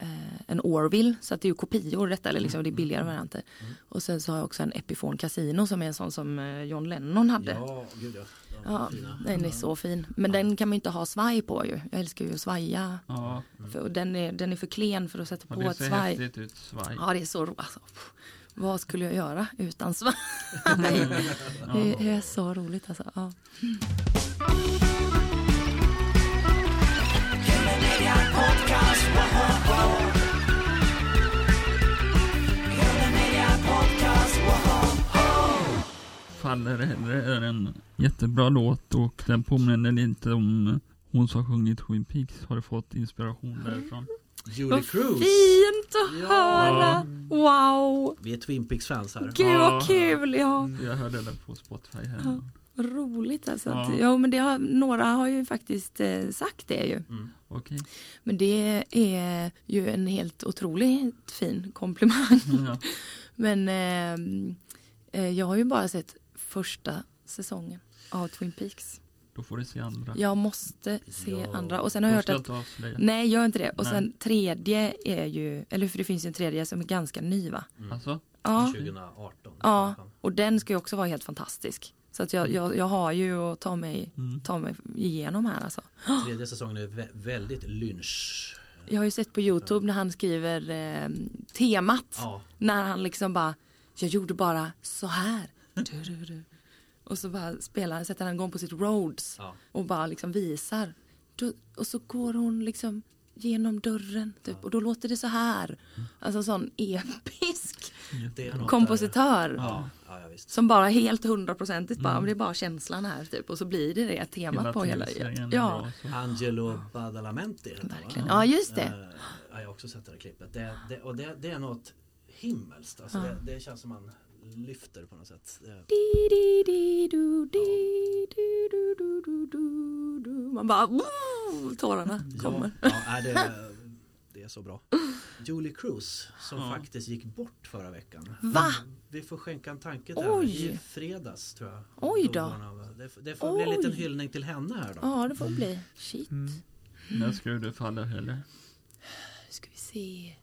[SPEAKER 2] Eh, en Orville, så att det är ju kopior detta, eller liksom det är billigare varianter. Och sen så har jag också en Epiphone Casino som är en sån som eh, John Lennon hade.
[SPEAKER 4] Ja, gud ja.
[SPEAKER 2] Ja, den är så fin. Men den kan man ju inte ha svaj på ju. Jag älskar ju att svaja.
[SPEAKER 3] Ja,
[SPEAKER 2] För, och den, är, den är för klen för att sätta på
[SPEAKER 3] det
[SPEAKER 2] ett
[SPEAKER 3] ser
[SPEAKER 2] svaj.
[SPEAKER 3] häftigt ut, svaj.
[SPEAKER 2] Ja, det är så ro- alltså, Vad skulle jag göra utan svaj? det är så roligt alltså. Ja.
[SPEAKER 3] Faller hellre är en jättebra låt och den påminner lite om hon som sjungit Twin Peaks. Har du fått inspiration därifrån?
[SPEAKER 4] Julie
[SPEAKER 2] Vad
[SPEAKER 4] Cruise.
[SPEAKER 2] fint att
[SPEAKER 4] Ja.
[SPEAKER 2] höra! Wow!
[SPEAKER 4] Vi är Twin Peaks-fans här.
[SPEAKER 2] Gud
[SPEAKER 3] Ja.
[SPEAKER 2] vad kul! Ja,
[SPEAKER 3] Jag hörde den på Spotify här.
[SPEAKER 2] Ja. roligt alltså.
[SPEAKER 3] Ja.
[SPEAKER 2] Ja, men det har, några har ju faktiskt eh, sagt det ju.
[SPEAKER 3] Okej.
[SPEAKER 2] Men det är ju en helt otroligt fin komplimang.
[SPEAKER 3] Ja.
[SPEAKER 2] Men ehm, eh, jag har ju bara sett första säsongen av Twin Peaks.
[SPEAKER 3] Då får du se andra.
[SPEAKER 2] Jag måste se
[SPEAKER 4] Ja.
[SPEAKER 2] andra. Och sen har jag hört att. Nej, gör inte det. Och
[SPEAKER 3] Nej.
[SPEAKER 2] sen tredje är ju, eller för det finns ju en tredje som är ganska ny va?
[SPEAKER 3] Alltså?
[SPEAKER 2] Ja,
[SPEAKER 4] 2018.
[SPEAKER 2] ja. och den ska ju också vara helt fantastisk. Så att jag, jag, jag har ju att ta mig,
[SPEAKER 3] Mm.
[SPEAKER 2] ta mig igenom här alltså.
[SPEAKER 4] Tredje säsongen är vä- väldigt lynch.
[SPEAKER 2] Jag har ju sett på Youtube när han skriver eh, temat.
[SPEAKER 4] Ja.
[SPEAKER 2] När han liksom bara, jag gjorde bara så här. Du, du, du. Och så bara spelar, sätter han igång på sitt Rhodes
[SPEAKER 4] Ja.
[SPEAKER 2] och bara liksom visar. Då, och så går hon liksom genom dörren typ, och då låter det så här. Alltså sån episk kompositör.
[SPEAKER 4] Ja, ja, ja.
[SPEAKER 2] Som bara helt hundraprocentigt bara, det är bara känslan här typ. Och så blir det det temat på hela.
[SPEAKER 3] tv-serien är
[SPEAKER 2] Ja,
[SPEAKER 3] bra.
[SPEAKER 4] Angelo Badalamenti
[SPEAKER 2] verkligen. Ja, just det.
[SPEAKER 4] Ja, jag har också sett det här klippet. Det, det, och det, det är något himmelskt. Alltså det, det känns som man lyfter på något sätt.
[SPEAKER 2] Man bara, woo, tårarna kommer.
[SPEAKER 4] Ja, ja det, det är så bra. Julie Cruise som
[SPEAKER 3] Ja.
[SPEAKER 4] faktiskt gick bort förra veckan.
[SPEAKER 2] Va?
[SPEAKER 4] Vi får skänka en tanke där.
[SPEAKER 2] Oj.
[SPEAKER 4] I fredags tror jag.
[SPEAKER 2] Oj då.
[SPEAKER 4] Det, det får bli en liten
[SPEAKER 2] Oj.
[SPEAKER 4] hyllning till henne här då.
[SPEAKER 2] Ja, det får bli. Shit.
[SPEAKER 1] Mm.
[SPEAKER 3] När ska du falla heller?
[SPEAKER 2] Nu ska vi se.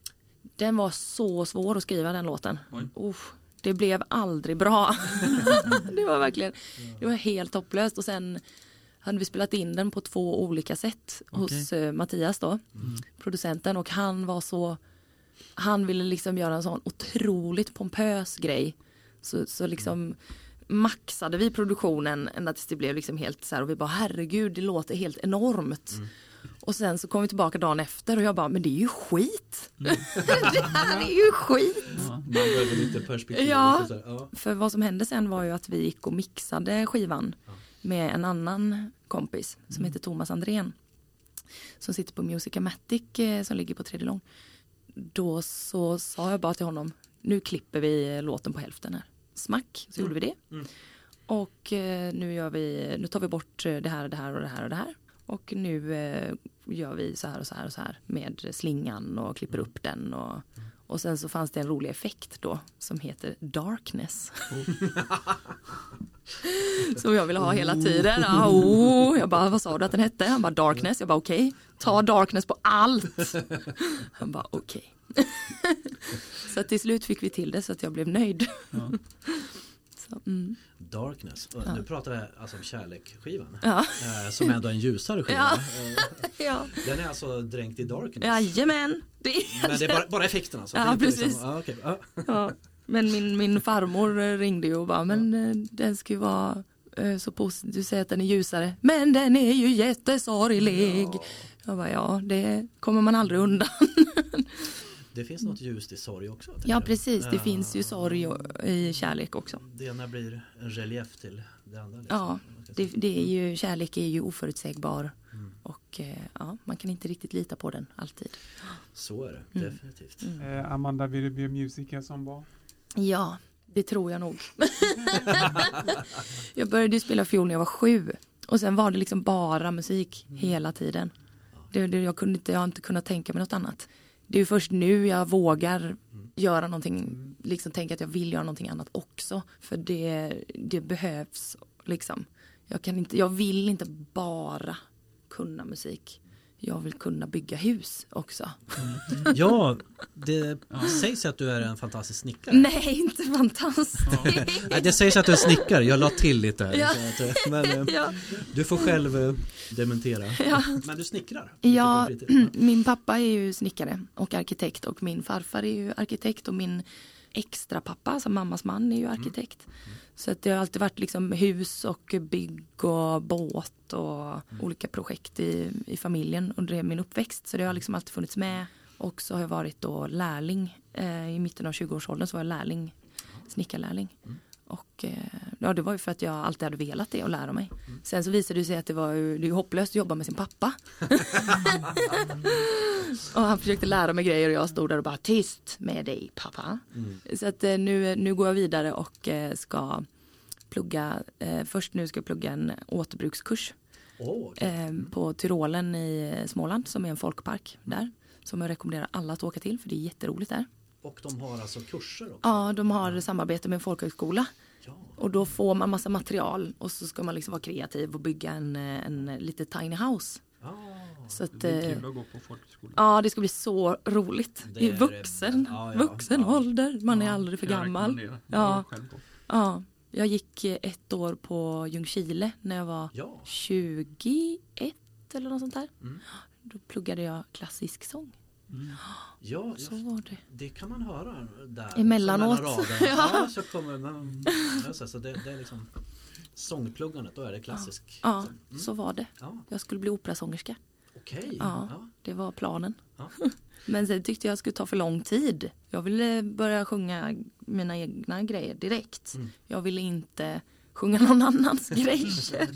[SPEAKER 2] Den var så svår att skriva den låten.
[SPEAKER 3] Oj.
[SPEAKER 2] Uff, det blev aldrig bra. det var verkligen, det var helt hopplöst. Och sen hade vi spelat in den på två olika sätt hos eh, Mattias då, producenten. Och han var så, han ville liksom göra en sån otroligt pompös grej. Så, så liksom maxade vi produktionen ända tills det blev liksom helt så här och vi bara herregud det låter helt enormt. Och sen så kom vi tillbaka dagen efter och jag bara, men det är ju skit.
[SPEAKER 3] Mm.
[SPEAKER 2] det här är ju skit.
[SPEAKER 3] Ja.
[SPEAKER 4] Man behöver lite perspektiv.
[SPEAKER 2] Ja.
[SPEAKER 4] Ja.
[SPEAKER 2] För vad som hände sen var ju att vi gick och mixade skivan med en annan kompis som heter Thomas Andrén. Som sitter på Musicamatic eh, som ligger på tredje lång. Då så sa jag bara till honom, nu klipper vi låten på hälften här. Smack, så gjorde vi det.
[SPEAKER 4] Mm.
[SPEAKER 2] Och eh, nu, gör vi, nu tar vi bort eh, det här, det här och det här och det här. Och nu eh, gör vi så här och så här och så här med slingan och klipper upp den. Och, och sen så fanns det en rolig effekt då som heter darkness. som jag ville ha hela tiden. Ah, oh. Jag bara, vad sa du att den hette? Han bara darkness. Jag bara okej, ta darkness på allt. Han bara okej. så att till slut fick vi till det så att jag blev nöjd.
[SPEAKER 3] Ja.
[SPEAKER 2] Så, mm.
[SPEAKER 4] Darkness. Och
[SPEAKER 2] Ja.
[SPEAKER 4] Nu pratar vi alltså om kärlek-skivan.
[SPEAKER 2] Ja,
[SPEAKER 4] Eh, som ändå är en ljusare skiva.
[SPEAKER 2] Ja.
[SPEAKER 4] Eh,
[SPEAKER 2] ja.
[SPEAKER 4] Den är alltså dränkt i darkness.
[SPEAKER 2] Jajamän. Det är
[SPEAKER 4] Men det är bara, bara effekten alltså?
[SPEAKER 2] Ja,
[SPEAKER 4] inte
[SPEAKER 2] precis.
[SPEAKER 4] ja, okej. ja.
[SPEAKER 2] Ja, men min, min farmor eh, ringde ju och bara, men eh, den ska ju vara så positiv, du säger att den är ljusare, men den är ju jättesorglig. Jag bara, ja, det kommer man aldrig undan.
[SPEAKER 4] Det finns något ljust i sorg också.
[SPEAKER 2] Ja, precis, det
[SPEAKER 4] Ja.
[SPEAKER 2] finns ju sorg och- i kärlek också.
[SPEAKER 4] Det ena blir en relief till det andra. Liksom.
[SPEAKER 2] Ja, det, det är ju, kärlek är ju oförutsägbar och eh, ja, man kan inte riktigt lita på den alltid.
[SPEAKER 4] Så är det,
[SPEAKER 2] Mm.
[SPEAKER 4] definitivt.
[SPEAKER 1] Eh, Amanda, vill du bli musiker som barn?
[SPEAKER 2] Ja, det tror jag nog. jag började ju spela fiol när jag var sju. Och sen var det liksom bara musik hela tiden. Det, det, jag, kunde inte, jag har inte kunnat tänka mig något annat. Det är ju först nu jag vågar göra någonting, liksom tänka att jag vill göra någonting annat också. För det, det behövs liksom. Jag, kan inte, jag vill inte bara kunna musik. Jag vill kunna bygga hus också.
[SPEAKER 4] Ja, det sägs att du är en fantastisk snickare.
[SPEAKER 2] Nej, inte fantastiskt.
[SPEAKER 4] Nej, det sägs att du är snickare, jag la till lite här.
[SPEAKER 2] Ja.
[SPEAKER 4] Att, eh, men eh,
[SPEAKER 2] ja.
[SPEAKER 4] du får själv eh, dementera.
[SPEAKER 2] Ja.
[SPEAKER 4] Men du snickrar?
[SPEAKER 2] Ja, min pappa är ju snickare och arkitekt och min farfar är ju arkitekt och min extra pappa, alltså mammas man, är ju arkitekt. Så att det har alltid varit liksom hus och bygg och båt och olika projekt i, i familjen under min uppväxt. Så det har liksom alltid funnits med. Och så har jag varit då lärling. Eh, I mitten av 20-årsåldern så var jag lärling, snickarlärling. Och eh, ja, det var ju för att jag alltid hade velat det och lära mig. Sen så visade det sig att det var ju, det är hopplöst att jobba med sin pappa. och han försökte lära mig grejer och jag stod där och bara tyst med dig pappa. Så att eh, nu, nu går jag vidare och eh, ska plugga, eh, först nu ska jag plugga en återbrukskurs
[SPEAKER 4] Åh, okej.
[SPEAKER 2] eh, på Tyrolen i eh, Småland som är en folkpark där. Som jag rekommenderar alla att åka till för det är jätteroligt där.
[SPEAKER 4] Och de har alltså kurser också?
[SPEAKER 2] Ja, de har samarbete med en folkhögskola.
[SPEAKER 4] Ja.
[SPEAKER 2] Och då får man massa material och så ska man liksom vara kreativ och bygga en, en lite tiny house.
[SPEAKER 4] Ah,
[SPEAKER 2] Så att,
[SPEAKER 3] Det är
[SPEAKER 2] eh,
[SPEAKER 3] kul att gå på folkhögskola.
[SPEAKER 2] ja, det ska bli så roligt.
[SPEAKER 4] Det
[SPEAKER 2] I vuxen,
[SPEAKER 4] ja, ja,
[SPEAKER 2] vuxen
[SPEAKER 4] ja.
[SPEAKER 2] ålder. Man är aldrig för gammal. Ja. Ja, jag gick eh, ett år på Ljungskile när jag var
[SPEAKER 4] ja.
[SPEAKER 2] 21 eller något sånt där.
[SPEAKER 4] Mm.
[SPEAKER 2] Då pluggade jag klassisk sång.
[SPEAKER 3] Mm.
[SPEAKER 4] ja
[SPEAKER 2] Så
[SPEAKER 4] just,
[SPEAKER 2] var det.
[SPEAKER 4] det kan man höra där.
[SPEAKER 2] Emellanåt.
[SPEAKER 4] Så mellan.
[SPEAKER 2] Ja.
[SPEAKER 4] ja, så kommer man, så det, det är liksom sångpluggandet, då är det klassisk.
[SPEAKER 2] Ja,
[SPEAKER 4] Så, mm.
[SPEAKER 2] så var det.
[SPEAKER 4] ja
[SPEAKER 2] Jag skulle bli operasångerska.
[SPEAKER 4] okej.
[SPEAKER 2] Ja.
[SPEAKER 4] Ja.
[SPEAKER 2] Det var planen.
[SPEAKER 4] Ja.
[SPEAKER 2] Men sen tyckte jag skulle ta för lång tid. Jag ville börja sjunga mina egna grejer direkt.
[SPEAKER 4] Mm.
[SPEAKER 2] Jag ville inte sjunga någon annans grejer.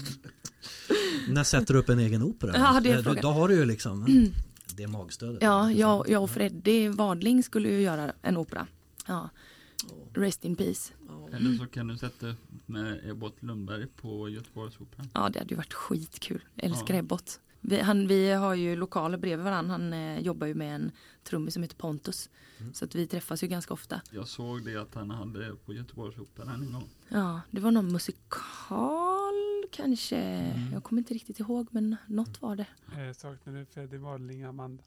[SPEAKER 5] När sätter du upp en egen opera?
[SPEAKER 2] Ja, det är
[SPEAKER 5] då,
[SPEAKER 2] frågan.
[SPEAKER 5] då har du ju liksom
[SPEAKER 4] Det är magstödet.
[SPEAKER 2] Ja, jag, jag och Freddie Wadling skulle ju göra en opera. Ja. Rest in peace.
[SPEAKER 4] ja.
[SPEAKER 3] Eller så kan du sätta med Ebbot Lundberg på Göteborgsoperan.
[SPEAKER 2] Ja, det hade ju varit skitkul. Jag älskar
[SPEAKER 3] Ja.
[SPEAKER 2] Ebbot. Vi, han, vi har ju lokaler bredvid varandra. Han eh, jobbar ju med en trummis som heter Pontus.
[SPEAKER 4] Mm.
[SPEAKER 2] Så att vi träffas ju ganska ofta.
[SPEAKER 3] Jag såg det att han hade på Göteborgsoperan en gång.
[SPEAKER 2] Ja, det var någon musikal kanske.
[SPEAKER 3] Mm.
[SPEAKER 2] Jag kommer inte riktigt ihåg men något var det.
[SPEAKER 1] Eh, saknar du Freddie Wadling, Amanda?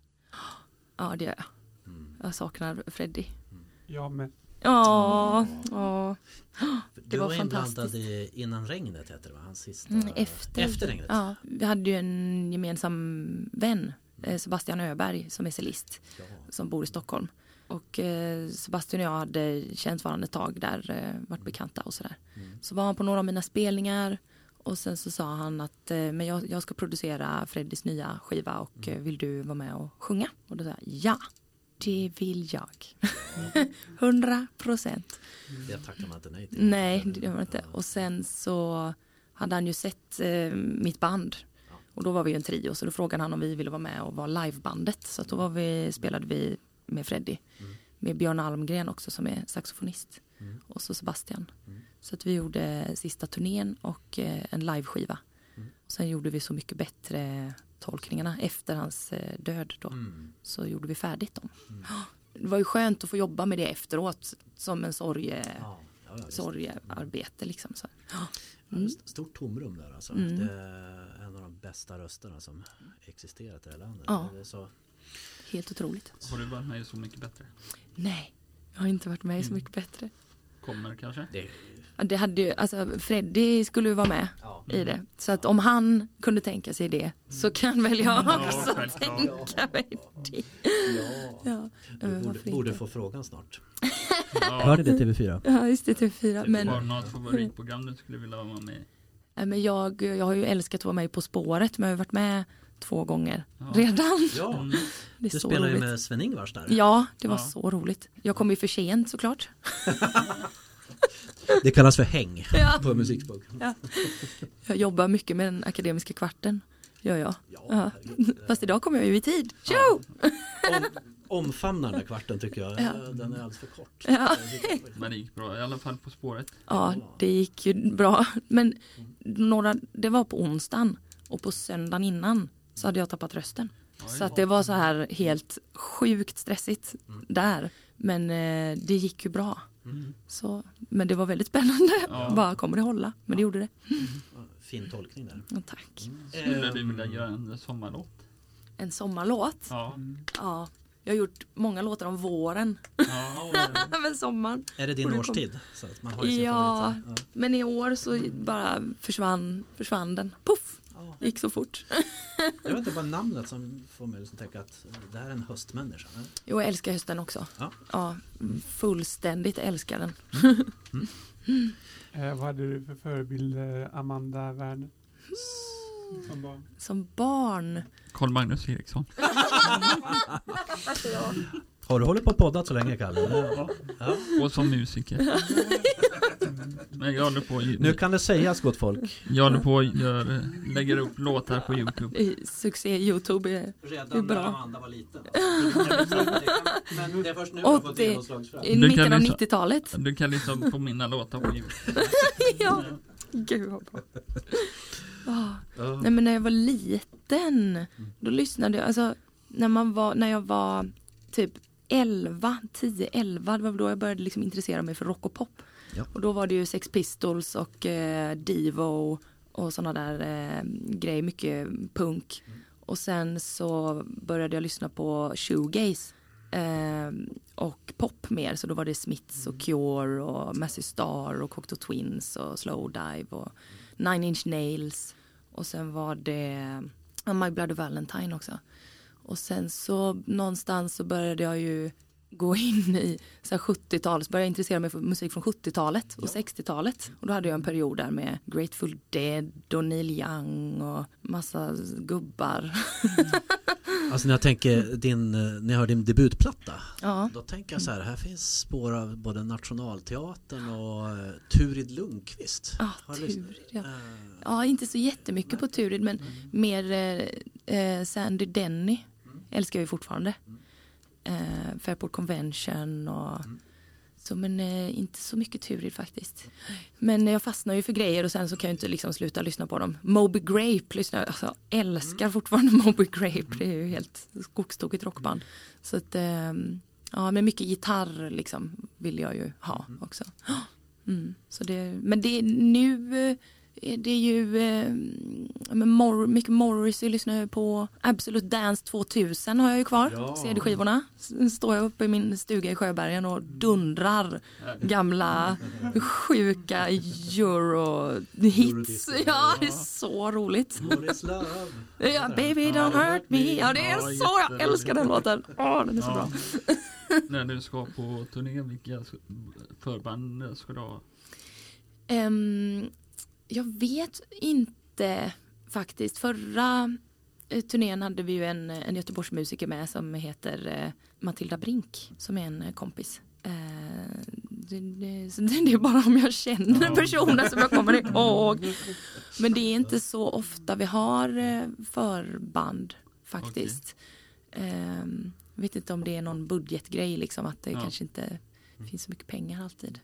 [SPEAKER 2] Ja, det gör jag.
[SPEAKER 4] Mm.
[SPEAKER 2] Jag saknar Freddie.
[SPEAKER 1] Jag med.
[SPEAKER 2] Ja, ja.
[SPEAKER 4] Du
[SPEAKER 2] var
[SPEAKER 4] var inblandad i Innan regnet heter det va? Hans sista...
[SPEAKER 2] Mm, efter.
[SPEAKER 4] Efter regnet?
[SPEAKER 2] Ja, vi hade ju en gemensam vän, eh, Sebastian Öberg, som är cellist,
[SPEAKER 4] Ja.
[SPEAKER 2] som bor i Stockholm. Och eh, Sebastian och jag hade känt varandra ett tag där, eh, varit bekanta och sådär.
[SPEAKER 4] Mm.
[SPEAKER 2] Så var han på några av mina spelningar Och sen så sa han att eh, men jag, jag ska producera Freddys nya skiva och eh, vill du vara med och sjunga? Och då sa jag ja, det vill jag. Hundra procent.
[SPEAKER 4] Det tackar man inte nej till.
[SPEAKER 2] Nej, det gör man inte. Och sen så hade han ju sett eh, mitt band. Och då var vi ju en trio, så då frågade han om vi ville vara med och vara livebandet. Så då var vi, spelade vi med Freddy. Med Björn Almgren också som är saxofonist. Och så Sebastian. Så att vi gjorde sista turnén och eh, en liveskiva. Och sen gjorde vi Så mycket bättre tolkningarna efter hans eh, död då.
[SPEAKER 4] Mm.
[SPEAKER 2] Så gjorde vi färdigt dem. Det var ju skönt att få jobba med det efteråt som en sorge,
[SPEAKER 4] Ja, ja, ja, visst.
[SPEAKER 2] sorgearbete liksom. Så.
[SPEAKER 4] Ett Stort tomrum där alltså.
[SPEAKER 2] Mm.
[SPEAKER 4] Det är en av de bästa rösterna som existerat i det här landet.
[SPEAKER 2] Ja.
[SPEAKER 4] Det är så,
[SPEAKER 2] Helt otroligt.
[SPEAKER 3] Har du varit med i Så mycket bättre?
[SPEAKER 2] Nej, jag har inte varit med i Så
[SPEAKER 3] Mm.
[SPEAKER 2] mycket bättre.
[SPEAKER 3] Kommer kanske?
[SPEAKER 4] det,
[SPEAKER 2] Det hade ju, alltså Freddy skulle ju vara med
[SPEAKER 4] ja.
[SPEAKER 2] i det. Så att om han kunde tänka sig det så kan väl jag
[SPEAKER 3] Ja,
[SPEAKER 2] också
[SPEAKER 3] självklart.
[SPEAKER 2] tänka mig det.
[SPEAKER 4] ja.
[SPEAKER 2] Ja,
[SPEAKER 4] Du
[SPEAKER 2] men
[SPEAKER 4] borde, borde få frågan snart.
[SPEAKER 3] Ja.
[SPEAKER 5] Hörde det TV4?
[SPEAKER 2] Ja, just det, TV4. Men,
[SPEAKER 3] du något favoritprogram du skulle vilja vara med i?
[SPEAKER 2] men jag, jag har ju älskat att vara med På spåret, men jag har ju varit med två gånger
[SPEAKER 3] Ja.
[SPEAKER 2] redan.
[SPEAKER 4] Ja,
[SPEAKER 3] Mm.
[SPEAKER 2] Det är
[SPEAKER 4] du
[SPEAKER 2] så
[SPEAKER 4] spelar ju med Sven-Ingvars där.
[SPEAKER 2] Ja, det var
[SPEAKER 3] Ja.
[SPEAKER 2] så roligt. Jag kom ju för sent såklart.
[SPEAKER 5] Det kallas för häng
[SPEAKER 2] Ja.
[SPEAKER 5] på musikspråk.
[SPEAKER 2] Jag jobbar mycket med den akademiska kvarten. Gör jag.
[SPEAKER 4] Ja,
[SPEAKER 2] Ja. Fast idag kommer jag ju i tid. Tjo!
[SPEAKER 4] Om, omfamnar den där kvarten tycker jag.
[SPEAKER 2] Ja.
[SPEAKER 4] Den är alldeles för kort.
[SPEAKER 2] Ja.
[SPEAKER 3] Men det gick bra, i alla fall På spåret.
[SPEAKER 2] Ja, det gick ju bra. Men några, det var på onsdagen och på söndagen innan så hade jag tappat rösten. Så att det var så här helt sjukt stressigt där. Men eh, det gick ju bra. Så, men det var väldigt spännande.
[SPEAKER 3] Ja.
[SPEAKER 2] Bara, kommer det hålla? Men det gjorde det.
[SPEAKER 4] Fin tolkning där.
[SPEAKER 2] Ja, tack.
[SPEAKER 3] Skulle du vilja göra en sommarlåt?
[SPEAKER 2] En sommarlåt.
[SPEAKER 3] Ja.
[SPEAKER 2] Ja. Jag har gjort många låtar om våren.
[SPEAKER 3] ja.
[SPEAKER 2] Men sommaren.
[SPEAKER 4] Är det din
[SPEAKER 2] Och det kom-
[SPEAKER 4] årstid? Så att man har
[SPEAKER 2] Ja,
[SPEAKER 4] favorit.
[SPEAKER 2] men i år så bara försvann, försvann den. Puff!
[SPEAKER 4] Ja.
[SPEAKER 2] Gick så fort.
[SPEAKER 4] Jag vet inte bara namnet som får mig att tänka att det här är en höstmänniska. eller?
[SPEAKER 2] Jo, jag älskar hösten också.
[SPEAKER 4] Ja.
[SPEAKER 2] Ja, fullständigt älskar den.
[SPEAKER 1] Eh, vad hade du för förebild, eh, Amanda Werner? Som barn?
[SPEAKER 2] Som barn.
[SPEAKER 3] Carl Magnus Eriksson.
[SPEAKER 5] Har du hållit på och poddat så länge Kalle?
[SPEAKER 3] Ja.
[SPEAKER 4] Ja.
[SPEAKER 3] Och som musiker. Men jag håller på,
[SPEAKER 5] Nu kan det sägas gott folk.
[SPEAKER 3] jag håller på och gör, lägger upp låtar på Youtube.
[SPEAKER 2] I Succé Youtube. är- Det är
[SPEAKER 4] Redan
[SPEAKER 2] bra.
[SPEAKER 4] när Amanda var liten. Men det är först nu
[SPEAKER 2] Och
[SPEAKER 4] har fått
[SPEAKER 2] det-
[SPEAKER 4] genomslagskraft.
[SPEAKER 2] I mitten av
[SPEAKER 3] lyssna-
[SPEAKER 2] 90-talet.
[SPEAKER 3] Du kan lyssna på mina låtar på Youtube.
[SPEAKER 2] Ja, gud vad bra.
[SPEAKER 4] Ja.
[SPEAKER 2] Nej men när jag var liten, då lyssnade jag, alltså när man var, när jag var typ 11, 10, 11, det var då jag började liksom intressera mig för rock och pop.
[SPEAKER 5] Ja.
[SPEAKER 2] Och då var det ju Sex Pistols och eh, Divo och sådana där eh, grejer, mycket punk. Och sen så började jag lyssna på shoegaze eh, och pop mer, så då var det Smiths och Cure och Massive Star och Cocteau Twins och Slowdive och Nine Inch Nails och sen var det My Bloody Valentine också. Och sen så någonstans så började jag ju gå in i så här 70-tal, så började jag intressera mig för musik från 70-talet och 60-talet. Och då hade jag en period där med Grateful Dead och Neil Young och massa gubbar.
[SPEAKER 5] Alltså när jag tänker din, när jag hör din debutplatta
[SPEAKER 2] Ja,
[SPEAKER 5] Då tänker jag så här, här finns spår av både Nationalteatern och eh, Turid Lundqvist
[SPEAKER 2] ah,
[SPEAKER 5] du lyssnat?
[SPEAKER 2] Turid ja.
[SPEAKER 5] Eh,
[SPEAKER 2] Ja, inte så jättemycket på Turid men mer eh, eh, Sandy Denny älskar jag ju fortfarande. Eh, Fairport Convention och så men eh, inte så mycket Turid faktiskt. Men jag fastnar ju för grejer och sen så kan jag inte liksom sluta lyssna på dem. Moby Grape lyssnar jag, alltså älskar fortfarande Moby Grape. Det är ju helt skogstokigt rockband. Så att eh, ja men mycket gitarr liksom vill jag ju ha också. Mm, så det, men det nu eh, är det ju eh, Mor- mycket Morrissey lyssnar jag på. Absolute Dance 2000 har jag ju kvar.
[SPEAKER 4] Ja.
[SPEAKER 2] CD-skivorna. Står jag uppe i min stuga i Sjöbergen och dundrar gamla sjuka euro-hits.
[SPEAKER 4] Eurodisco.
[SPEAKER 2] Ja, det är så roligt. Ja, baby don't hurt me. Ja, det är så, jag älskar den låten. Åh, den är så
[SPEAKER 3] Ja.
[SPEAKER 2] bra.
[SPEAKER 3] När du ska på turné, vilka förband ska du ha?
[SPEAKER 2] Ehm, Jag vet inte faktiskt. Förra eh, turnén hade vi ju en, en Göteborgsmusiker med som heter eh, Matilda Brink som är en eh, kompis. Det, det, det är bara om jag känner personen som jag kommer ihåg. Men det är inte så ofta vi har förband faktiskt. Ehm, jag vet inte om det är någon budgetgrej liksom att det
[SPEAKER 3] Ja.
[SPEAKER 2] kanske inte finns så mycket pengar alltid.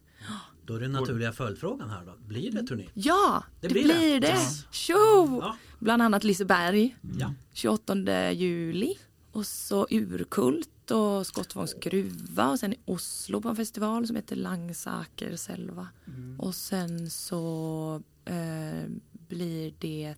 [SPEAKER 5] Då är den naturliga följdfrågan här då. Blir det turné?
[SPEAKER 2] Ja,
[SPEAKER 5] Det
[SPEAKER 2] det,
[SPEAKER 5] blir
[SPEAKER 2] blir
[SPEAKER 5] det.
[SPEAKER 2] det. Tjo!
[SPEAKER 5] Ja.
[SPEAKER 2] Bland annat Liseberg
[SPEAKER 5] Ja.
[SPEAKER 2] 28 juli. Och så Urkult och Skottvångs gruva och sen i Oslo på en festival som heter Langsaker Selva. Och sen så eh, blir det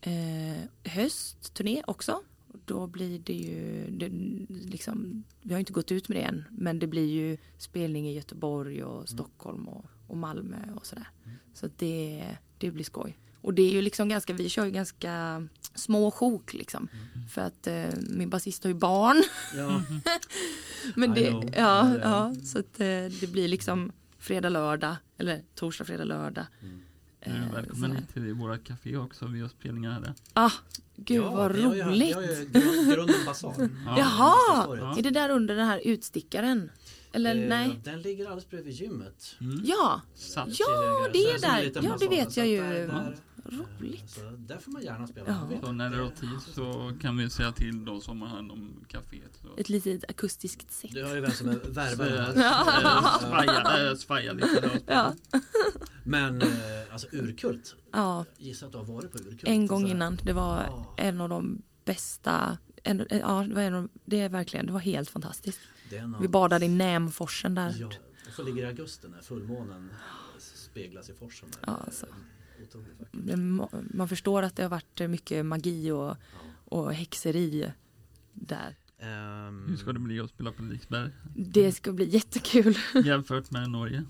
[SPEAKER 2] eh, höstturné också. Då blir det ju, det, liksom, vi har inte gått ut med det än, men det blir ju spelning i Göteborg och Stockholm och, och Malmö och sådär. Så att det, det blir skoj. Och det är ju liksom ganska, vi kör ju ganska små sjok liksom. För att eh, min basist har ju barn.
[SPEAKER 5] Ja.
[SPEAKER 2] Men
[SPEAKER 5] I
[SPEAKER 2] det, ja,
[SPEAKER 5] Ja,
[SPEAKER 2] ja, så att eh, det blir liksom fredag, lördag eller torsdag, fredag, lördag.
[SPEAKER 3] Är
[SPEAKER 2] Eh,
[SPEAKER 3] välkommen hit till våra café också. Vi har spelningar här.
[SPEAKER 2] Ah, gud
[SPEAKER 5] Ja,
[SPEAKER 2] vad roligt.
[SPEAKER 5] Ju grund- Grunden.
[SPEAKER 3] Ja.
[SPEAKER 2] Jaha,
[SPEAKER 3] Ja.
[SPEAKER 2] är det där under den här utstickaren? Eller
[SPEAKER 5] Eh,
[SPEAKER 2] nej?
[SPEAKER 5] Den ligger alldeles bredvid gymmet.
[SPEAKER 3] Mm.
[SPEAKER 2] Ja,
[SPEAKER 3] Satt.
[SPEAKER 2] Ja, det är där. Ja, det vet jag ju.
[SPEAKER 5] där- där-
[SPEAKER 2] roligt.
[SPEAKER 5] Så där får man gärna spela.
[SPEAKER 2] Ja.
[SPEAKER 3] Så när det är tid så kan vi säga till de som har hand om kaféet. Så.
[SPEAKER 2] Ett litet akustiskt sätt.
[SPEAKER 5] Du har ju vem som är värvare.
[SPEAKER 3] eh. Svaja, äh, svaja lite.
[SPEAKER 2] Ja,
[SPEAKER 5] Men eh, alltså urkult.
[SPEAKER 2] ja,
[SPEAKER 5] Gissa att du har varit på urkult.
[SPEAKER 2] en gång innan. Det var
[SPEAKER 5] Ja.
[SPEAKER 2] en av de bästa. En, ja, det var en av, det är verkligen, det var helt fantastiskt.
[SPEAKER 5] Av-
[SPEAKER 2] Vi badade i Nämforsen där.
[SPEAKER 5] Ja, och så ligger augusti när fullmånen speglas i forsen. Där.
[SPEAKER 2] Ja, alltså.
[SPEAKER 5] Otroligt vackert.
[SPEAKER 2] Man förstår att det har varit mycket magi och, och häxeri där.
[SPEAKER 5] Ehm,
[SPEAKER 3] Hur ska det bli att spela på Liseberg
[SPEAKER 2] Det ska bli jättekul.
[SPEAKER 3] jämfört med Norge?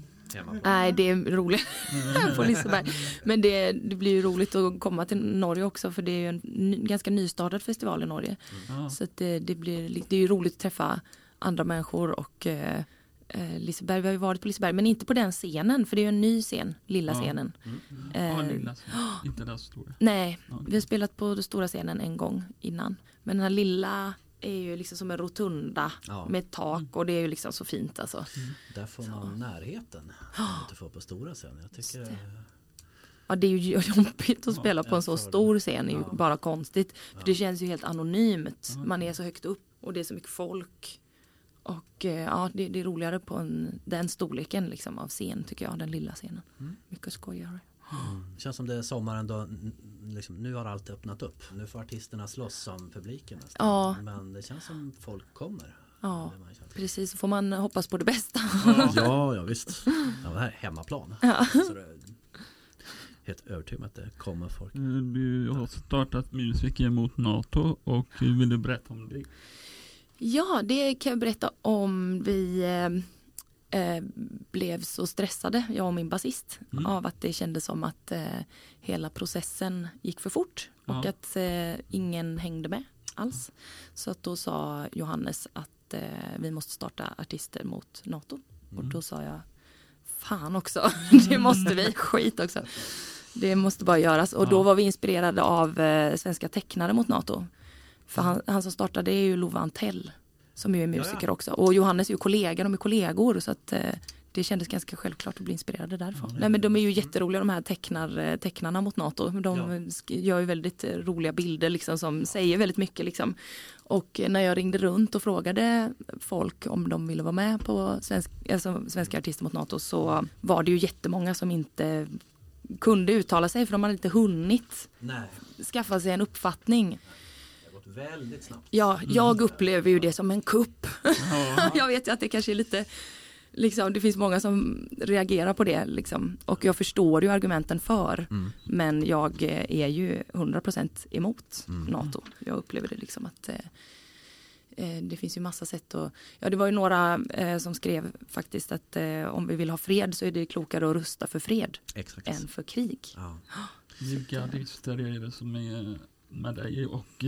[SPEAKER 2] Nej, det är roligt på Liseberg. Men det, det blir ju roligt att komma till Norge också för det är ju en ny, ganska nystartad festival i Norge.
[SPEAKER 3] Ja.
[SPEAKER 2] Så att det, det, blir, li- det är ju roligt att träffa andra människor och eh, eh, Liseberg, vi har ju varit på Liseberg men inte på den scenen för det är ju en ny scen, lilla
[SPEAKER 3] Ja.
[SPEAKER 2] scenen.
[SPEAKER 5] Mm.
[SPEAKER 3] Ja,
[SPEAKER 2] Eh,
[SPEAKER 3] lilla, inte den stora.
[SPEAKER 2] nej,
[SPEAKER 3] Ja.
[SPEAKER 2] vi har spelat på den stora scenen en gång innan. Men den här lilla är ju liksom som en rotunda
[SPEAKER 5] Ja.
[SPEAKER 2] med tak och det är ju liksom så fint alltså.
[SPEAKER 5] Där får man närheten. Som man inte får på stora scenen. Jag tycker
[SPEAKER 2] det. Ja det är ju jobbigt att
[SPEAKER 3] Ja,
[SPEAKER 2] spela på en så stor scen, är ju
[SPEAKER 5] Ja.
[SPEAKER 2] bara konstigt. För
[SPEAKER 5] Ja.
[SPEAKER 2] det känns ju helt anonymt.
[SPEAKER 3] Ja.
[SPEAKER 2] Man är så högt upp och det är så mycket folk. Och eh, ja, det, det är roligare på en, den storleken liksom av scen tycker jag, den lilla scenen.
[SPEAKER 5] Mm.
[SPEAKER 2] Mycket skojigare.
[SPEAKER 5] Det känns som det är sommaren då liksom, nu har allt öppnat upp. Nu får artisterna slåss om publiken nästan.
[SPEAKER 2] Ja.
[SPEAKER 5] Men det känns som folk kommer.
[SPEAKER 2] Ja, precis. Så får man hoppas på det bästa.
[SPEAKER 5] Ja, ja visst. Ja, det här är hemmaplan.
[SPEAKER 2] Ja.
[SPEAKER 5] Så det helt övertygad att det kommer folk.
[SPEAKER 3] Eh, Du har startat Musiker mot NATO och vill du berätta om det?
[SPEAKER 2] Ja, det kan jag berätta om. Vi eh, eh, blev så stressade, jag och min basist,
[SPEAKER 3] Mm.
[SPEAKER 2] av att det kändes som att eh, hela processen gick för fort och
[SPEAKER 3] Ja.
[SPEAKER 2] att eh, ingen hängde med alls. Så att då sa Johannes att eh, vi måste starta Artister mot NATO. Och
[SPEAKER 5] Mm.
[SPEAKER 2] då sa jag, fan också, det måste vi, skit också. Det måste bara göras. Och då
[SPEAKER 3] Ja.
[SPEAKER 2] var vi inspirerade av eh, Svenska tecknare mot NATO. För han, han som startade är ju Love Antell. Som ju är musiker
[SPEAKER 5] Ja, ja.
[SPEAKER 2] också. Och Johannes är ju kollega, de är kollegor. Så att eh, det kändes ganska självklart att bli inspirerade därifrån.
[SPEAKER 5] Ja,
[SPEAKER 2] Nej men de är ju jätteroliga de här tecknar, eh, tecknarna mot NATO. De
[SPEAKER 5] Ja.
[SPEAKER 2] gör ju väldigt eh, roliga bilder liksom som säger väldigt mycket liksom. Och eh, när jag ringde runt och frågade folk om de ville vara med på svensk, alltså, Svenska artister mot NATO så var det ju jättemånga som inte kunde uttala sig för de hade inte hunnit
[SPEAKER 5] Nej,
[SPEAKER 2] skaffa sig en uppfattning.
[SPEAKER 5] Gått väldigt snabbt.
[SPEAKER 2] Ja, jag upplever ju det som en kupp.
[SPEAKER 3] Ja,
[SPEAKER 2] jag vet ju att det kanske är lite Liksom, det finns många som reagerar på det liksom. och jag förstår ju argumenten för
[SPEAKER 5] Mm.
[SPEAKER 2] men jag eh, är ju 100% emot
[SPEAKER 5] Mm.
[SPEAKER 2] NATO. Jag upplever det liksom att eh, eh, det finns ju massa sätt att, ja det var ju några eh, som skrev faktiskt att eh, om vi vill ha fred så är det klokare att rusta för fred
[SPEAKER 5] Exakt.
[SPEAKER 2] än för krig.
[SPEAKER 5] Ja.
[SPEAKER 3] vilka det som är med dig och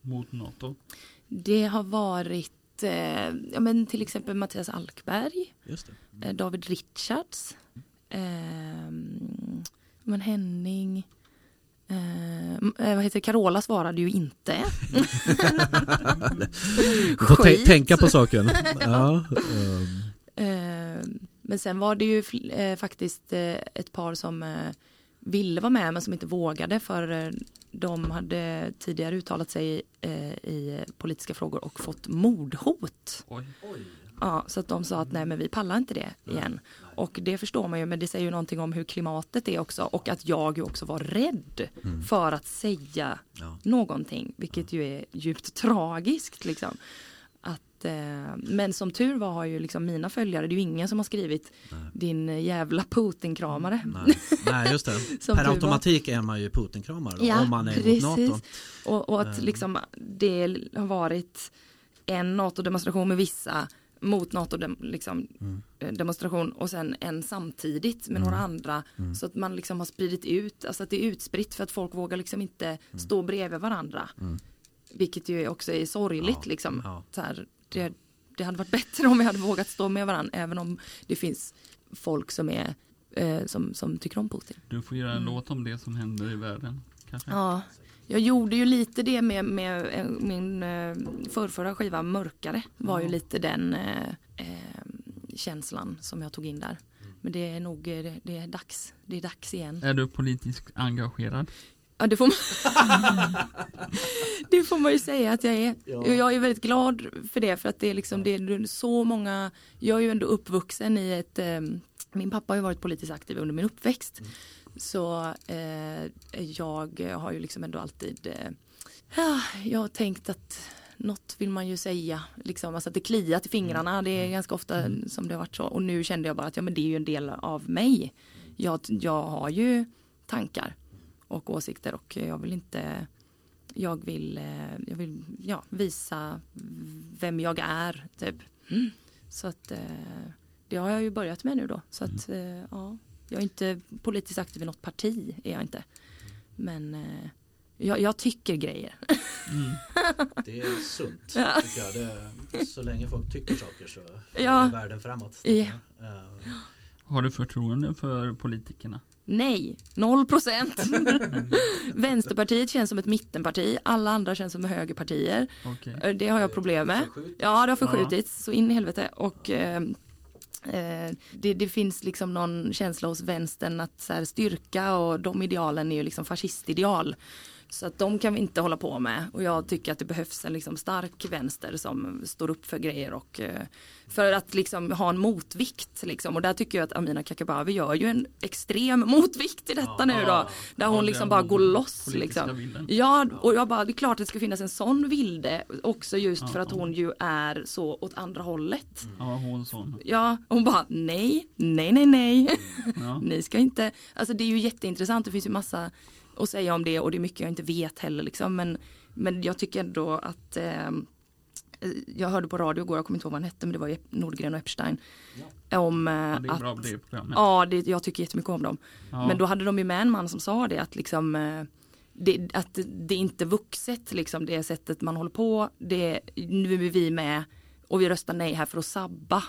[SPEAKER 3] mot NATO?
[SPEAKER 2] Det har varit eh, ja, men till exempel Mattias Alkberg,
[SPEAKER 5] Just det.
[SPEAKER 2] eh, David Richards, eh, Men Henning... Eh, eh, vad heter? Carola svarade ju inte.
[SPEAKER 4] Du får tänka på saken. ja. ehm,
[SPEAKER 2] Eh, men sen var det ju fl- eh, faktiskt eh, ett par som eh, ville vara med men som inte vågade för eh, de hade tidigare uttalat sig eh, i politiska frågor och fått mordhot.
[SPEAKER 3] Oj.
[SPEAKER 2] Ja, så att de sa att nej men vi pallar inte det igen. Och det förstår man ju men det säger ju någonting om hur klimatet är också och att jag ju också var rädd för att säga
[SPEAKER 4] Ja.
[SPEAKER 2] någonting vilket ju är djupt tragiskt liksom. Att, eh, men som tur var har ju liksom mina följare, det är ju ingen som har skrivit din eh, jävla Putin-kramare.
[SPEAKER 4] nej. nej, just det. Per
[SPEAKER 2] tur var.
[SPEAKER 4] automatik är man ju Putin-kramare
[SPEAKER 2] Ja,
[SPEAKER 4] om man är
[SPEAKER 2] precis.
[SPEAKER 4] mot NATO.
[SPEAKER 2] Och, och att
[SPEAKER 4] Eh.
[SPEAKER 2] liksom det har varit en NATO-demonstration med vissa mot NATO-demonstration liksom,
[SPEAKER 4] Mm.
[SPEAKER 2] eh, demonstration och sen en samtidigt med några andra.
[SPEAKER 4] Mm.
[SPEAKER 2] Så att man liksom har spridit ut, alltså att det är utspritt för att folk vågar liksom inte stå bredvid varandra.
[SPEAKER 4] Mm.
[SPEAKER 2] Vilket ju också är sorgligt
[SPEAKER 4] Ja,
[SPEAKER 2] liksom.
[SPEAKER 4] ja.
[SPEAKER 2] Så här, det, det hade varit bättre om vi hade vågat stå med varandra även om det finns folk som är eh, som, som tycker om Putin.
[SPEAKER 3] Du får göra en låt om det som händer i världen. Kanske?
[SPEAKER 2] Ja, jag gjorde ju lite det med, med eh, min eh, förrförra skiva Mörkare. Var ju lite den eh, eh, känslan som jag tog in där. Men det är nog det, det är dags. Det är dags igen.
[SPEAKER 3] Är du politiskt engagerad?
[SPEAKER 2] Ja, det får man, det får man ju säga att jag är. Och Jag är väldigt glad för det för att det är liksom det är så många. Jag är ju ändå uppvuxen i ett. Eh, min pappa har ju varit politiskt aktiv under min uppväxt. Så eh, jag har ju liksom ändå alltid. Eh, ja, jag har tänkt att något vill man ju säga, liksom, alltså att det kliat i fingrarna. Det är ganska ofta som det har varit så. Och nu kände jag bara att ja, men det är ju en del av mig. Jag, jag har ju tankar och åsikter och jag vill inte jag vill, eh, jag vill ja, visa vem jag är typ. Så att eh, det har jag ju börjat med nu då. Så att eh, ja, jag är inte politiskt aktiv i något parti är jag inte. Men jag, jag tycker grejer.
[SPEAKER 3] Mm.
[SPEAKER 4] Det är sunt,
[SPEAKER 2] Ja.
[SPEAKER 4] tycker jag. Det, så länge folk tycker saker så
[SPEAKER 2] Ja.
[SPEAKER 4] går världen framåt.
[SPEAKER 2] Ja.
[SPEAKER 3] Har du förtroende för politikerna?
[SPEAKER 2] Nej, noll procent. Vänsterpartiet känns som ett mittenparti. Alla andra känns som högerpartier.
[SPEAKER 3] Okej.
[SPEAKER 2] Eh, Det har jag problem med. Ja, det har förskjutits så in i helvete. Och eh, eh, det, det finns liksom någon känsla hos vänstern att så här, styrka och de idealen är ju liksom fascistideal. Så att de kan vi inte hålla på med. Och jag tycker att det behövs en liksom stark vänster som står upp för grejer och eh, för att liksom ha en motvikt. Liksom. Och där tycker jag att Amina Kakabaveh gör ju en extrem motvikt i detta nu då. Där hon
[SPEAKER 3] Ja,
[SPEAKER 2] liksom bara går loss. Liksom. Ja, och jag bara, det är klart att det ska finnas en sån vilde också just för
[SPEAKER 3] Ja,
[SPEAKER 2] att
[SPEAKER 3] ja.
[SPEAKER 2] hon ju är så åt andra hållet.
[SPEAKER 3] Ja, hon sån.
[SPEAKER 2] Ja, hon bara nej, nej, nej, nej.
[SPEAKER 3] Ja.
[SPEAKER 2] Ni ska inte, alltså det är ju jätteintressant, det finns ju massa att säga om det och det är mycket jag inte vet heller liksom. Men, men jag tycker ändå att eh, jag hörde på radio igår, jag kommer inte ihåg vad han hette, men det var Nordgren och Epstein. Om eh,
[SPEAKER 3] Ja, det är
[SPEAKER 2] att,
[SPEAKER 3] bra det programmet.
[SPEAKER 2] ja, det, jag tycker jättemycket om dem.
[SPEAKER 3] Ja.
[SPEAKER 2] Men då hade de ju med en man som sa det att liksom eh, det, att det är inte vuxet liksom det sättet man håller på. Det, nu är vi med och vi röstar nej här för att sabba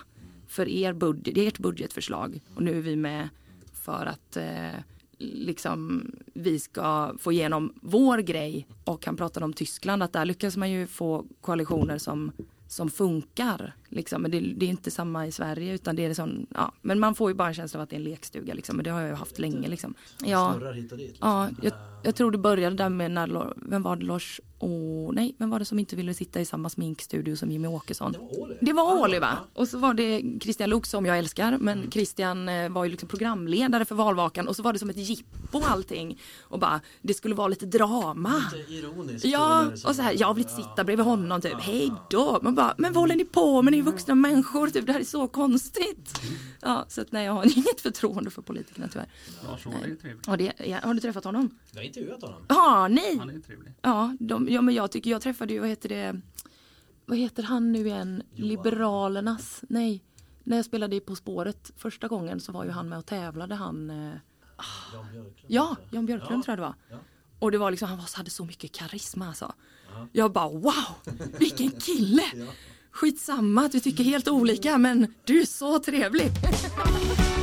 [SPEAKER 2] för er budget, ert budgetförslag. Och nu är vi med för att eh, liksom vi ska få igenom vår grej. Och han pratade om Tyskland att där lyckas man ju få koalitioner som som funkar. Liksom. Men det, det är inte samma i Sverige utan det är sån, ja, men man får ju bara en känsla av att det är en lekstuga liksom. Men det har jag ju haft länge liksom. Ja,
[SPEAKER 4] dit. Liksom.
[SPEAKER 2] ja jag, jag tror det började där med när, vem var det Lars, oh, nej, vem var det som inte ville sitta i samma sminkstudio som Jimmy Åkesson?
[SPEAKER 4] Det var Åhli.
[SPEAKER 2] Det var Åhli va? Och så var det Christian Luuk som jag älskar men
[SPEAKER 4] Mm.
[SPEAKER 2] Christian eh, var ju liksom programledare för valvakan och så var det som ett jippo allting och bara det skulle vara lite drama.
[SPEAKER 4] Lite ironiskt.
[SPEAKER 2] Ja,
[SPEAKER 4] som-
[SPEAKER 2] och så här, jag vill inte sitta bredvid honom typ, hej då. Man bara, men vad håller ni på med? Ni är vuxna människor, typ, det här är så konstigt. Ja, så att nej, jag har inget förtroende för politikerna tyvärr.
[SPEAKER 3] Lars Ohly är trevlig.
[SPEAKER 2] Har, det, har du träffat honom?
[SPEAKER 4] Jag har intervjuat honom.
[SPEAKER 2] Ja, nej.
[SPEAKER 3] Han är trevlig.
[SPEAKER 2] Ja, de, ja, men jag tycker, jag träffade ju, vad heter det, vad heter han nu igen,
[SPEAKER 4] Johan.
[SPEAKER 2] Liberalernas, nej. När jag spelade i På spåret första gången så var ju han med och tävlade, han, eh,
[SPEAKER 4] Jan Björklund.
[SPEAKER 2] ja, Jan Björklund
[SPEAKER 4] Ja.
[SPEAKER 2] tror jag det var.
[SPEAKER 4] Ja.
[SPEAKER 2] Och det var liksom, han var, hade så mycket karisma alltså.
[SPEAKER 4] Ja.
[SPEAKER 2] Jag bara wow, vilken kille!
[SPEAKER 4] Ja.
[SPEAKER 2] Skitsamma att vi tycker helt olika men du är så trevlig.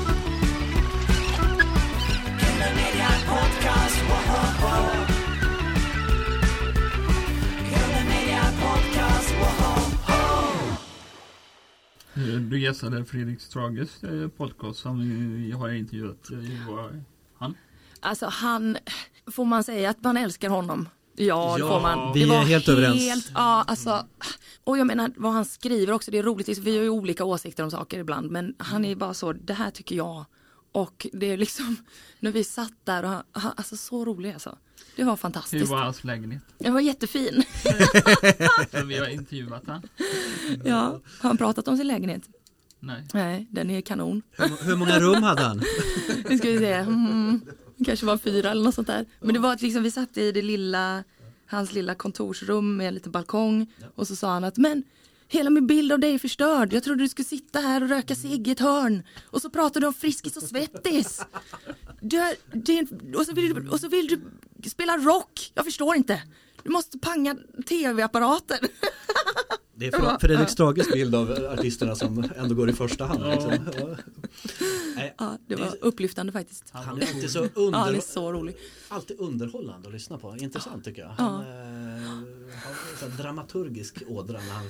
[SPEAKER 3] Du gästade Fredrik Strages eh, podcast som vi har intervjuat. eh, var han?
[SPEAKER 2] Alltså han, får man säga att man älskar honom? Ja, det
[SPEAKER 4] Ja,
[SPEAKER 2] får man.
[SPEAKER 4] vi
[SPEAKER 2] det
[SPEAKER 4] är helt överens.
[SPEAKER 2] Ja, alltså, och jag menar vad han skriver också, det är roligt, vi har ju olika åsikter om saker ibland, men han är bara så, det här tycker jag. Och det är liksom, när vi satt där och han, han- alltså så rolig alltså. Det var
[SPEAKER 3] Hur
[SPEAKER 2] fantastiskt.
[SPEAKER 3] var hans lägenhet?
[SPEAKER 2] Det var jättefin.
[SPEAKER 3] Vi har intervjuat han.
[SPEAKER 2] Ja, har han pratat om sin lägenhet?
[SPEAKER 3] Nej.
[SPEAKER 2] Nej, den är kanon.
[SPEAKER 4] Hur, hur många rum hade han?
[SPEAKER 2] Nu ska vi se, mm, kanske var fyra eller något sånt där. Men det var att liksom, vi satt i det lilla, hans lilla kontorsrum med en liten balkong och så sa han att men hela min bild av dig är förstörd. Jag trodde du skulle sitta här och röka cigg i ett hörn. Och så pratar du om Friskis och Svettis. Du är, det och, så vill, du- och så vill du spela rock. Jag förstår inte. Du måste panga tv-apparaten.
[SPEAKER 4] Det är Fre- Fredrik Strages bild av artisterna som ändå går i första hand. Liksom. Ja. Nej,
[SPEAKER 2] Ja, det var upplyftande faktiskt.
[SPEAKER 4] Han är alltid så,
[SPEAKER 2] Ja, han är
[SPEAKER 4] under,
[SPEAKER 2] så rolig.
[SPEAKER 4] alltid underhållande att lyssna på. Intressant tycker jag.
[SPEAKER 2] Ja.
[SPEAKER 4] Han eh, har dramaturgisk ådra när han,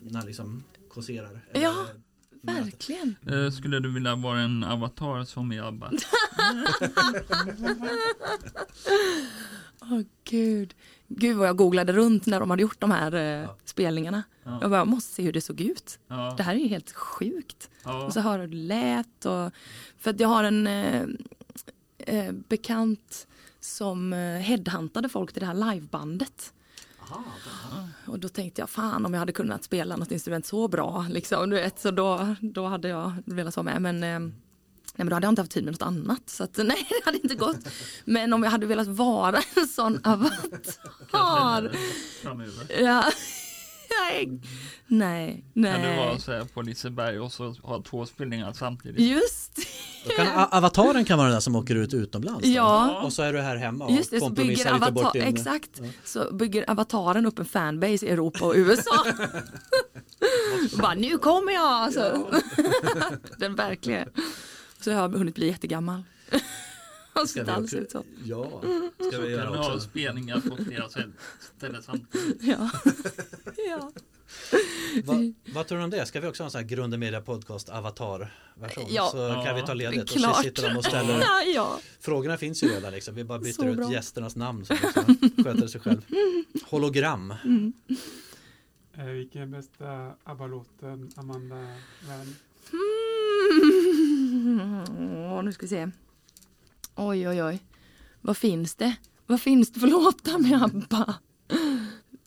[SPEAKER 4] när han liksom kåserar.
[SPEAKER 2] Ja. Verkligen.
[SPEAKER 3] Eh, Skulle du vilja vara en avatar som i ABBA?
[SPEAKER 2] Åh gud. Gud vad jag googlade runt när de hade gjort de här eh, spelningarna.
[SPEAKER 3] Ja.
[SPEAKER 2] Jag bara, måste se hur det såg ut.
[SPEAKER 3] Ja.
[SPEAKER 2] Det här är ju helt sjukt.
[SPEAKER 3] Ja.
[SPEAKER 2] Och så hör hur det lät och för att jag har en eh, eh, bekant som eh, headhuntade folk till det här livebandet.
[SPEAKER 4] Aha,
[SPEAKER 2] Och då tänkte jag fan om jag hade kunnat spela något instrument så bra liksom, du vet, så då, då hade jag velat vara med men eh, Nej men då hade jag inte haft tid med något annat så att nej det hade inte gått. Men om jag hade velat vara en sån avatar. Ja. Nej, nej,
[SPEAKER 3] Kan du vara
[SPEAKER 2] nej.
[SPEAKER 3] så här på Liseberg och så ha två spelningar samtidigt?
[SPEAKER 2] Just
[SPEAKER 4] Då kan, avataren kan vara den där som åker ut utomlands. då.
[SPEAKER 2] Ja.
[SPEAKER 4] Och så är du här hemma och
[SPEAKER 2] Just det, så bygger
[SPEAKER 4] kompromissar lite bort din...
[SPEAKER 2] exakt, så bygger avataren upp en fanbase i Europa och USA. Bara, nu kommer jag alltså. Den verkliga. Så jag har hunnit bli jättegammal.
[SPEAKER 4] Ska
[SPEAKER 2] så
[SPEAKER 4] vi
[SPEAKER 2] alls ut så.
[SPEAKER 4] Ja, ska vi göra också.
[SPEAKER 3] spelningar på flera ställen samtidigt?
[SPEAKER 2] Ja. ja.
[SPEAKER 4] Va, vad tror du om det? Ska vi också ha en sån här Grunden Media Podcast avatar-version?
[SPEAKER 2] Ja.
[SPEAKER 4] Så kan vi ta ledigt och så
[SPEAKER 2] Klart.
[SPEAKER 4] sitter de och ställer
[SPEAKER 2] Ja, ja.
[SPEAKER 4] Frågorna finns ju redan liksom. Vi bara
[SPEAKER 2] Så
[SPEAKER 4] byter ut
[SPEAKER 2] bra.
[SPEAKER 4] gästernas namn så liksom sköter sig själv. Hologram.
[SPEAKER 1] Eh, vilken är bästa ABBA-låten, Amanda Wern?
[SPEAKER 2] Mm. Nu ska vi se. Oj, oj, oj. Vad finns det? Vad finns det för låtar med ABBA?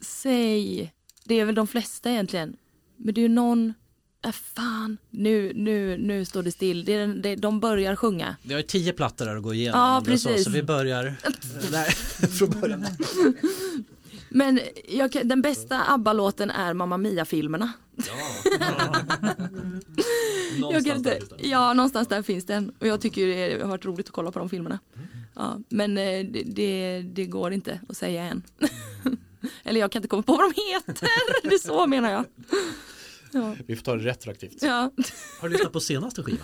[SPEAKER 2] Säg. Det är väl de flesta egentligen. Men det är ju någon... Äh, fan. Nu, nu, nu står det still. Det är, den- det, de börjar sjunga.
[SPEAKER 4] Vi har ju tio plattor där att gå igenom.
[SPEAKER 2] Ja,
[SPEAKER 4] om det är Så,
[SPEAKER 2] precis.
[SPEAKER 4] så vi börjar där, från början.
[SPEAKER 2] Men jag, den bästa ABBA-låten är Mamma Mia-filmerna. Jag kan inte, ja, någonstans där finns den. Och jag tycker det har varit roligt att kolla på de filmerna. Ja, men eh, det, det, det går inte att säga än. Eller jag kan inte komma på vad de heter. Det är så menar jag. Ja,
[SPEAKER 4] Vi får ta det retroaktivt.
[SPEAKER 2] ja.
[SPEAKER 4] Har du lyssnat på senaste
[SPEAKER 2] Men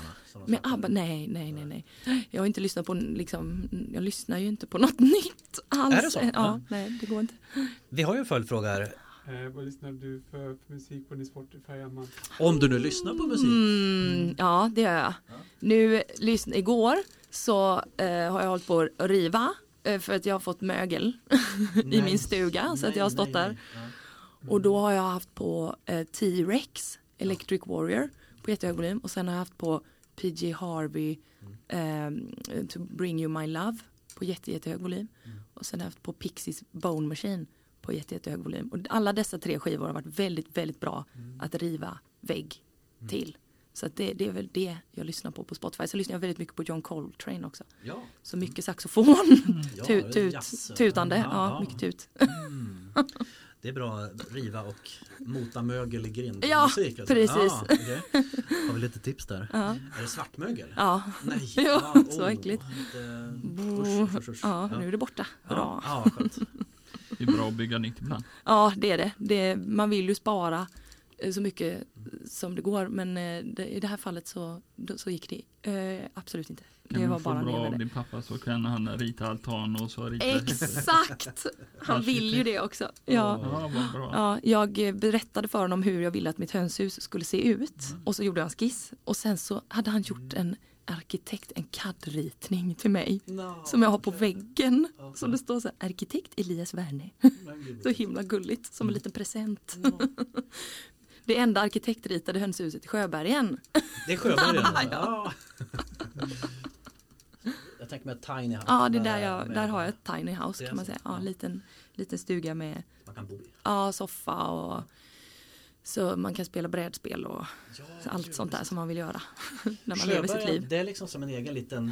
[SPEAKER 4] släppte?
[SPEAKER 2] ABBA, nej, nej, nej, nej. Jag har inte lyssnat på, liksom, jag lyssnar ju inte på något nytt alls.
[SPEAKER 4] Är det så?
[SPEAKER 2] Ja,
[SPEAKER 4] Ja.
[SPEAKER 2] nej, det går inte.
[SPEAKER 4] Vi har ju en följdfråga här.
[SPEAKER 1] Eh, vad lyssnar du för, för musik på din Spotify, Amanda?
[SPEAKER 4] Om du nu lyssnar på musik.
[SPEAKER 2] Mm, ja, det gör jag. Nu, lyssna, igår så eh, har jag hållit på att riva eh, för att jag har fått mögel i
[SPEAKER 4] Nej.
[SPEAKER 2] min stuga så att jag har
[SPEAKER 4] Nej,
[SPEAKER 2] stått
[SPEAKER 4] nej,
[SPEAKER 2] där.
[SPEAKER 4] nej.
[SPEAKER 2] Och då har jag haft på eh, T-Rex, Electric Warrior på jättehög volym och sen har jag haft på PG Harvey ehm, To Bring You My Love på jätte, jättehög volym. Och sen har jag haft på Pixies Bone Machine på jätte, jättehög volym. Och alla dessa tre skivor har varit väldigt, väldigt bra att riva vägg till. Så det, det är väl det jag lyssnar på på Spotify. Så lyssnar jag väldigt mycket på John Coltrane också.
[SPEAKER 4] Ja.
[SPEAKER 2] Så mycket saxofon,
[SPEAKER 4] Ja,
[SPEAKER 2] tut, tut, tutande,
[SPEAKER 4] Ja,
[SPEAKER 2] ja,
[SPEAKER 4] ja.
[SPEAKER 2] mycket tut.
[SPEAKER 4] Det är bra att riva och mota mögel i grind.
[SPEAKER 2] Ja,
[SPEAKER 4] musik, alltså.
[SPEAKER 2] precis.
[SPEAKER 4] Ja, okej. Har vi lite tips där?
[SPEAKER 2] Ja.
[SPEAKER 4] Är det svartmögel?
[SPEAKER 2] Ja,
[SPEAKER 4] Nej.
[SPEAKER 2] Jo,
[SPEAKER 4] Ja,
[SPEAKER 2] så äckligt.
[SPEAKER 4] lite- Usch, usch, usch.
[SPEAKER 2] ja, nu är det borta. Hurra.
[SPEAKER 4] Ja, ja, skönt.
[SPEAKER 3] Det är bra att bygga nytt ibland.
[SPEAKER 2] Ja, det är det. det man vill ju spara eh, så mycket som det går. Men eh, det, i det här fallet så, så gick det eh, absolut inte.
[SPEAKER 3] Kan
[SPEAKER 2] Det var
[SPEAKER 3] få
[SPEAKER 2] bara
[SPEAKER 3] bra av din pappa så kan han rita altan och så rita
[SPEAKER 2] Exakt! Han vill ju det också. Ja.
[SPEAKER 3] Ja.
[SPEAKER 2] Ja, jag berättade för honom hur jag ville att mitt hönshus skulle se ut och så gjorde en skiss och sen så hade han gjort en arkitekt, en CAD-ritning till mig som jag har på väggen. Som det står så här, arkitekt Elias Werner. Så himla gulligt, som en liten present. Det enda arkitektritade hönshuset i Sjöbergen.
[SPEAKER 4] Det är Sjöbergen?
[SPEAKER 2] Ja.
[SPEAKER 4] Ja. Tänker mig ett tiny house.
[SPEAKER 2] Ja, det är där, jag, där har jag ett tiny house kan man
[SPEAKER 4] så.
[SPEAKER 2] säga. Ja,
[SPEAKER 4] Ja.
[SPEAKER 2] en liten, liten stuga med
[SPEAKER 4] Man kan bo i.
[SPEAKER 2] ja, soffa och så man kan spela brädspel och allt sånt där som man vill göra när man lever sitt liv.
[SPEAKER 4] Det är liksom som en egen liten,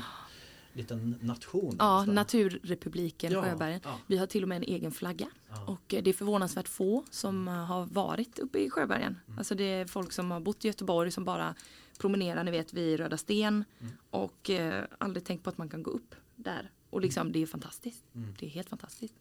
[SPEAKER 4] liten nation.
[SPEAKER 2] Ja,
[SPEAKER 4] nästan.
[SPEAKER 2] Naturrepubliken
[SPEAKER 4] Ja,
[SPEAKER 2] Sjöbergen.
[SPEAKER 4] ja.
[SPEAKER 2] Vi har till och med en egen flagga.
[SPEAKER 4] Ja.
[SPEAKER 2] Och eh, det är förvånansvärt få som eh, har varit uppe i Sjöbergen.
[SPEAKER 4] Mm.
[SPEAKER 2] Alltså det är folk som har bott i Göteborg som bara promenerar, ni vet, vid Röda Sten.
[SPEAKER 4] Mm.
[SPEAKER 2] Och eh, aldrig tänkt på att man kan gå upp där. Och liksom det är fantastiskt.
[SPEAKER 4] Mm.
[SPEAKER 2] Det är helt fantastiskt.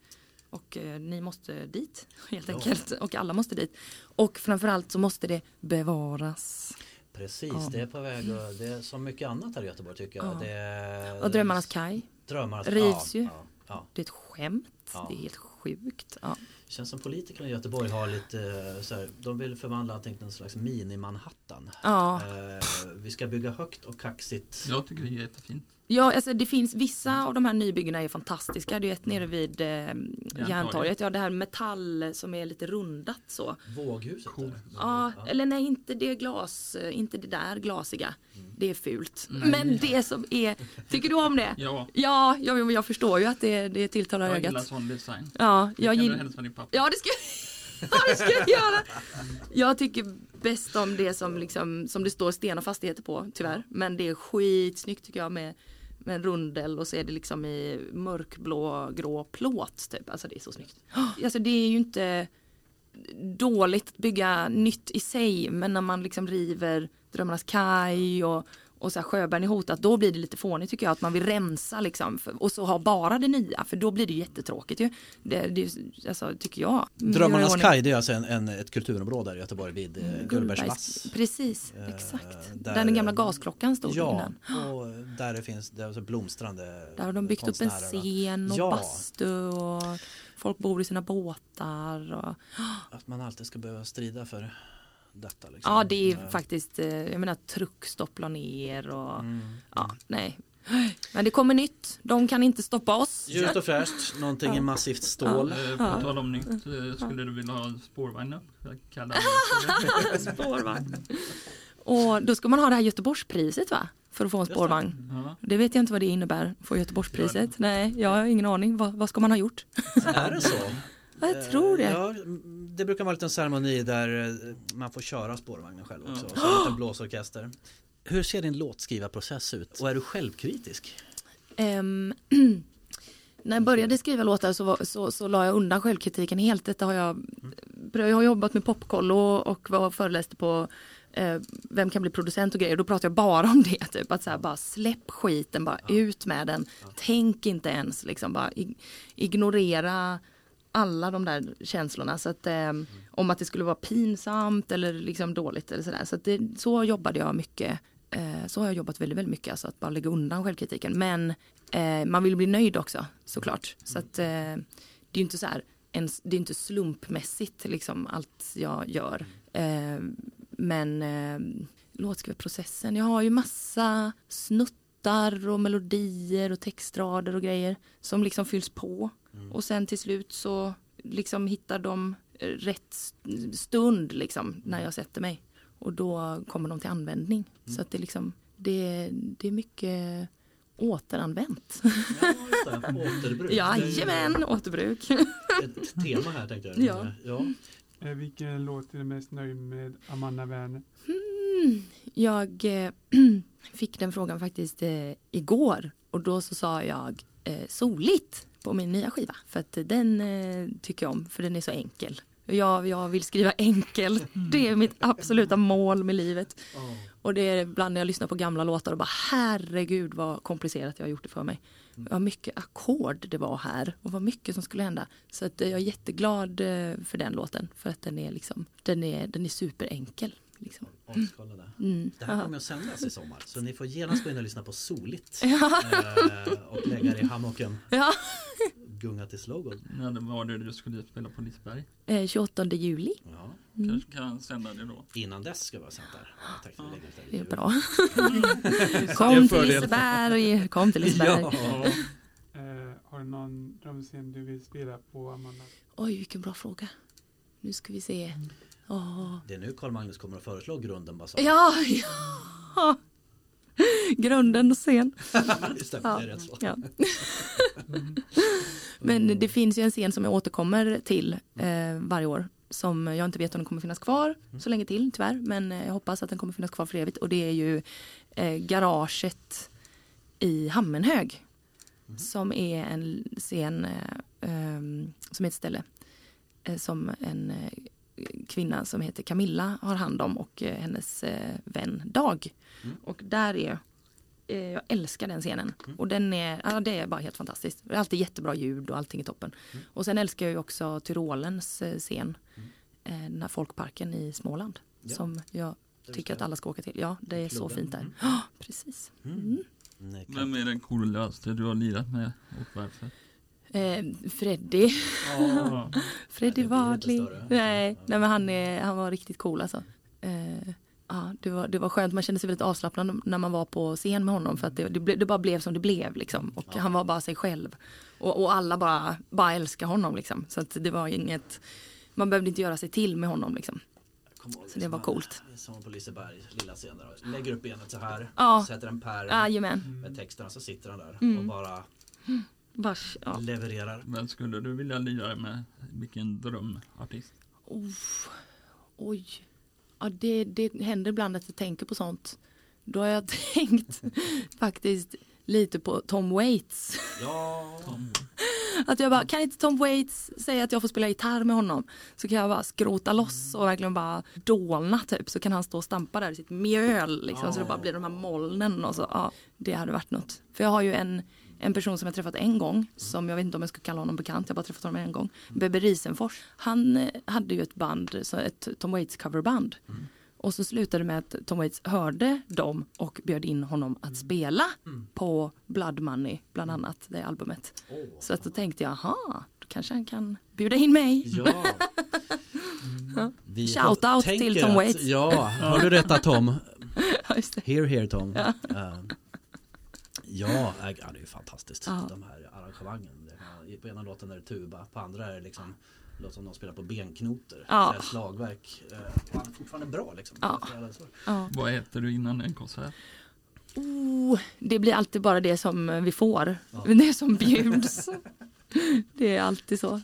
[SPEAKER 2] Och eh, ni måste dit helt
[SPEAKER 4] Ja.
[SPEAKER 2] enkelt. Och alla måste dit. Och framförallt så måste det bevaras.
[SPEAKER 4] Precis,
[SPEAKER 2] Ja.
[SPEAKER 4] det är på väg och det är som mycket annat här i Göteborg tycker jag.
[SPEAKER 2] Ja.
[SPEAKER 4] Det är,
[SPEAKER 2] Och Drömmarnas kaj,
[SPEAKER 4] Drömmarnas
[SPEAKER 2] rivs ju.
[SPEAKER 4] Ja, ja.
[SPEAKER 2] det är ett skämt.
[SPEAKER 4] Ja.
[SPEAKER 2] Det är helt sjukt. Ja.
[SPEAKER 4] Känns som politikerna i Göteborg har lite eh, så här, de vill förvandla allting till en slags mini-Manhattan.
[SPEAKER 2] Ja.
[SPEAKER 4] Eh, vi ska bygga högt och kaxigt.
[SPEAKER 3] Jag tycker det är jättefint.
[SPEAKER 2] Ja, alltså det finns vissa av de här nybyggena är fantastiska. Det är ett nere vid eh, Järntorget. Ja, det här metall som är lite rundat så.
[SPEAKER 4] Våghuset där.
[SPEAKER 2] Ja, eller nej, inte det glas, eh, inte det där glasiga.
[SPEAKER 4] Mm.
[SPEAKER 2] Det är fult.
[SPEAKER 3] Nej.
[SPEAKER 2] Men det som är, tycker du om det?
[SPEAKER 3] Ja,
[SPEAKER 2] Ja, jag, jag förstår ju att det, det tilltalar
[SPEAKER 3] jag gillar
[SPEAKER 2] ögat.
[SPEAKER 3] sån design.
[SPEAKER 2] Ja, jag
[SPEAKER 3] kan du
[SPEAKER 2] gillar...
[SPEAKER 3] pappa?
[SPEAKER 2] Ja, det ska Ja, det ska jag göra. Jag tycker bäst om det som, liksom, som det står Stena Fastigheter på, tyvärr. Men det är skitsnyggt tycker jag med, med en rundel och så är det liksom i mörkblå grå plåt typ. Alltså det är så snyggt. Alltså det är ju inte dåligt att bygga nytt i sig men när man liksom river Drömmarnas kaj och, och så här Sjöberg är hotat då blir det lite fånigt tycker jag att man vill rensa liksom och så ha bara det nya för då blir det jättetråkigt ju. Det, det, alltså, tycker jag.
[SPEAKER 4] Drömmarnas
[SPEAKER 2] i ordning.
[SPEAKER 4] kaj det är alltså en, en, ett kulturområde i Göteborg vid eh, Gullbergs vass.
[SPEAKER 2] Precis,
[SPEAKER 4] Eh,
[SPEAKER 2] exakt.
[SPEAKER 4] där-
[SPEAKER 2] Där, den gamla gasklockan stod
[SPEAKER 4] Ja,
[SPEAKER 2] innan.
[SPEAKER 4] och där det finns det alltså blomstrande
[SPEAKER 2] Där har de byggt upp en scen och
[SPEAKER 4] Ja.
[SPEAKER 2] bastu och folk bor i sina båtar. Och,
[SPEAKER 4] Att man alltid ska behöva strida för detta. Liksom.
[SPEAKER 2] ja, det är
[SPEAKER 4] Eh,
[SPEAKER 2] faktiskt, eh, jag menar truckstopp la ner och
[SPEAKER 4] Mm.
[SPEAKER 2] ja, nej. Men det kommer nytt, de kan inte stoppa oss.
[SPEAKER 4] Ljust och fräscht, någonting i massivt stål.
[SPEAKER 3] Eh, På
[SPEAKER 2] Ja.
[SPEAKER 3] tal om nytt, skulle du vilja ha spårvagnar?
[SPEAKER 2] Spårvagn. Och då ska man ha det här Göteborgspriset va? För att få en
[SPEAKER 4] det.
[SPEAKER 2] spårvagn.
[SPEAKER 3] Ja.
[SPEAKER 2] Det vet jag inte vad det innebär, få Göteborgspriset. Nej, jag har ingen aning. Vad, vad ska man ha gjort?
[SPEAKER 4] Är det så?
[SPEAKER 2] Ja, Jag tror det.
[SPEAKER 4] Ja, mm, det brukar vara en liten ceremoni där eh, man får köra spårvagnen själv också. Och så en liten blåsorkester. Hur ser din låtskrivarprocess ut? Och är du självkritisk?
[SPEAKER 2] Ehm, när jag började skriva låtar så, var, så, så la jag undan självkritiken helt. Detta har jag, jag har jobbat med Popkollo och var föreläste på eh, Vem kan bli producent och grejer. Då pratar jag bara om det. Typ. Att så här, bara släpp skiten, bara ut med den. Tänk inte ens, liksom, bara ig- ignorera alla de där känslorna. Så att, eh, Om att det skulle vara pinsamt eller liksom dåligt eller sådär. Så, att det, så jobbade jag mycket. Eh, så har jag jobbat väldigt, väldigt mycket. Alltså att bara lägga undan självkritiken. Men eh, man vill bli nöjd också såklart. Så att eh, det är inte så här, en, det är inte slumpmässigt liksom allt jag gör. Eh, men eh, låtskrivarprocessen, jag har ju massa snuttar och melodier och textrader och grejer som liksom fylls på. Och sen till slut så liksom hittar de rätt st- stund liksom när jag sätter mig. Och då kommer de till användning. Så att det liksom, det, det är mycket återanvänt.
[SPEAKER 4] Ja, just det. Återbruk.
[SPEAKER 2] Jajamän, återbruk.
[SPEAKER 4] Ett tema här tänkte jag.
[SPEAKER 2] Ja.
[SPEAKER 4] ja.
[SPEAKER 1] Eh, Vilken låt är du mest nöjd med Amanda Werner?
[SPEAKER 2] Mm, jag eh, fick den frågan faktiskt eh, igår och då så sa jag eh, soligt på min nya skiva för att den eh, tycker jag om för den är så enkel. Jag, jag vill skriva enkel, det är mitt absoluta mål med livet. Och det är ibland när jag lyssnar på gamla låtar och bara herregud vad komplicerat jag har gjort det för mig. Vad mycket ackord det var här och vad mycket som skulle hända. Så att eh, jag är jätteglad eh, för den låten för att den är liksom, den är, den är superenkel. Liksom.
[SPEAKER 4] Askolla det.
[SPEAKER 2] Mm.
[SPEAKER 4] Det här
[SPEAKER 2] Ja.
[SPEAKER 4] kommer att sändas i sommar så ni får genast gå in och lyssna på Soligt
[SPEAKER 2] Ja.
[SPEAKER 4] eh, och lägga er i hammocken,
[SPEAKER 2] Ja.
[SPEAKER 4] gunga till slogan.
[SPEAKER 3] Det var det du skulle spela på Liseberg.
[SPEAKER 2] Eh, 28 juli.
[SPEAKER 4] Ja.
[SPEAKER 2] Mm.
[SPEAKER 3] Kanske kan sända det då.
[SPEAKER 4] Innan dess ska vi ha sänt där. Ja, tack för att ni lägger
[SPEAKER 2] Det är bra.
[SPEAKER 4] Det är
[SPEAKER 2] Kom till. Liseberg. Kom till Liseberg.
[SPEAKER 4] Ja.
[SPEAKER 1] Eh, har du någon drömscen du vill spela på Amanda?
[SPEAKER 2] Oj, vilken bra fråga. Nu ska vi se.
[SPEAKER 4] Det är nu Carl Magnus kommer att föreslå Grunden basar.
[SPEAKER 2] Ja, ja. Grunden och scen.
[SPEAKER 4] Just det,
[SPEAKER 2] Ja.
[SPEAKER 4] det är rätt så.
[SPEAKER 2] Ja. Men det finns ju en scen som jag återkommer till eh, varje år. Som jag inte vet om den kommer finnas kvar så länge till tyvärr. Men eh, jag hoppas att den kommer finnas kvar för evigt. Och det är ju eh, garaget i Hammenhög. Som är en scen eh, ehm, som är ett ställe eh, som en eh, kvinna som heter Camilla har hand om och eh, hennes eh, vän Dag.
[SPEAKER 4] Mm.
[SPEAKER 2] Och där är eh, jag älskar den scenen. Och den är, ja, det är bara helt fantastiskt. Det är alltid jättebra ljud och allting är toppen.
[SPEAKER 4] Mm.
[SPEAKER 2] Och sen älskar jag ju också Tyrolens scen. Eh, den här folkparken i Småland.
[SPEAKER 4] Ja.
[SPEAKER 2] Som jag tycker att alla ska åka till. Ja, det är så
[SPEAKER 4] Floden.
[SPEAKER 2] fint där.
[SPEAKER 4] Mm.
[SPEAKER 2] Ja, precis.
[SPEAKER 4] Mm. Kan-
[SPEAKER 3] Vem är den coolaste du har lirat med och varför?
[SPEAKER 2] Eh, Freddy.
[SPEAKER 3] Ja.
[SPEAKER 2] Freddy
[SPEAKER 4] större.
[SPEAKER 2] Nej, nej men han, är, han var riktigt cool alltså. Eh, ja, det, var, det var skönt, man kände sig väldigt avslappnad när man var på scen med honom för att det, det, ble, det bara blev som det blev liksom. Och
[SPEAKER 4] Ja.
[SPEAKER 2] han var bara sig själv. Och, och alla bara, bara älskar honom liksom. Så att det var inget, man behövde inte göra sig till med honom liksom.
[SPEAKER 4] Ihåg,
[SPEAKER 2] Så det var coolt.
[SPEAKER 4] Som på Liseberg, lilla scen där. Lägger upp benet så här,
[SPEAKER 2] Ja.
[SPEAKER 4] sätter en pärm
[SPEAKER 2] Jajamän.
[SPEAKER 4] med texterna så sitter han där
[SPEAKER 2] Mm.
[SPEAKER 4] och bara
[SPEAKER 2] Vars, ja.
[SPEAKER 4] levererar.
[SPEAKER 3] Vem skulle du vilja lira med? Vilken drömartist?
[SPEAKER 2] Uff, oj. Ja, det, det händer ibland att jag tänker på sånt. Då har jag tänkt faktiskt lite på Tom Waits.
[SPEAKER 4] Ja,
[SPEAKER 2] Att jag bara, kan inte Tom Waits säga att jag får spela gitarr med honom? Så kan jag bara skrota loss och verkligen bara dolna typ. Så kan han stå och stampa där i sitt mjöl liksom. Så det bara blir de här molnen och så. Ja, det hade varit något. För jag har ju en, en person som jag träffat en gång. Som jag vet inte om jag ska kalla honom bekant. Jag har bara träffat honom en gång. Bebbe Risenfors. Han eh, hade ju ett band, ett Tom Waits coverband. Och så slutade det med att Tom Waits hörde dem och bjöd in honom att spela på Blood Money, bland annat, det albumet.
[SPEAKER 4] Åh.
[SPEAKER 2] Så att då tänkte jag, aha, då kanske han kan bjuda in mig.
[SPEAKER 4] Ja. Vi
[SPEAKER 2] Shout out till Tom
[SPEAKER 4] att-
[SPEAKER 2] Waits.
[SPEAKER 4] Ja, har du detta Tom? Here, here Tom.
[SPEAKER 2] Ja.
[SPEAKER 4] Eh, ja, äh, ja, det är ju fantastiskt.
[SPEAKER 2] Ja.
[SPEAKER 4] De här arrangemangen. På ena låten är det tuba, på andra är det liksom låter som de spelar på benknoter.
[SPEAKER 2] Ja.
[SPEAKER 4] Är slagverk. Eh, han är fortfarande bra liksom.
[SPEAKER 2] Ja. Ja.
[SPEAKER 3] Vad äter du innan en konsert?
[SPEAKER 2] Oh, det blir alltid bara det som vi får.
[SPEAKER 4] Ja.
[SPEAKER 2] Det som bjuds. det är alltid så.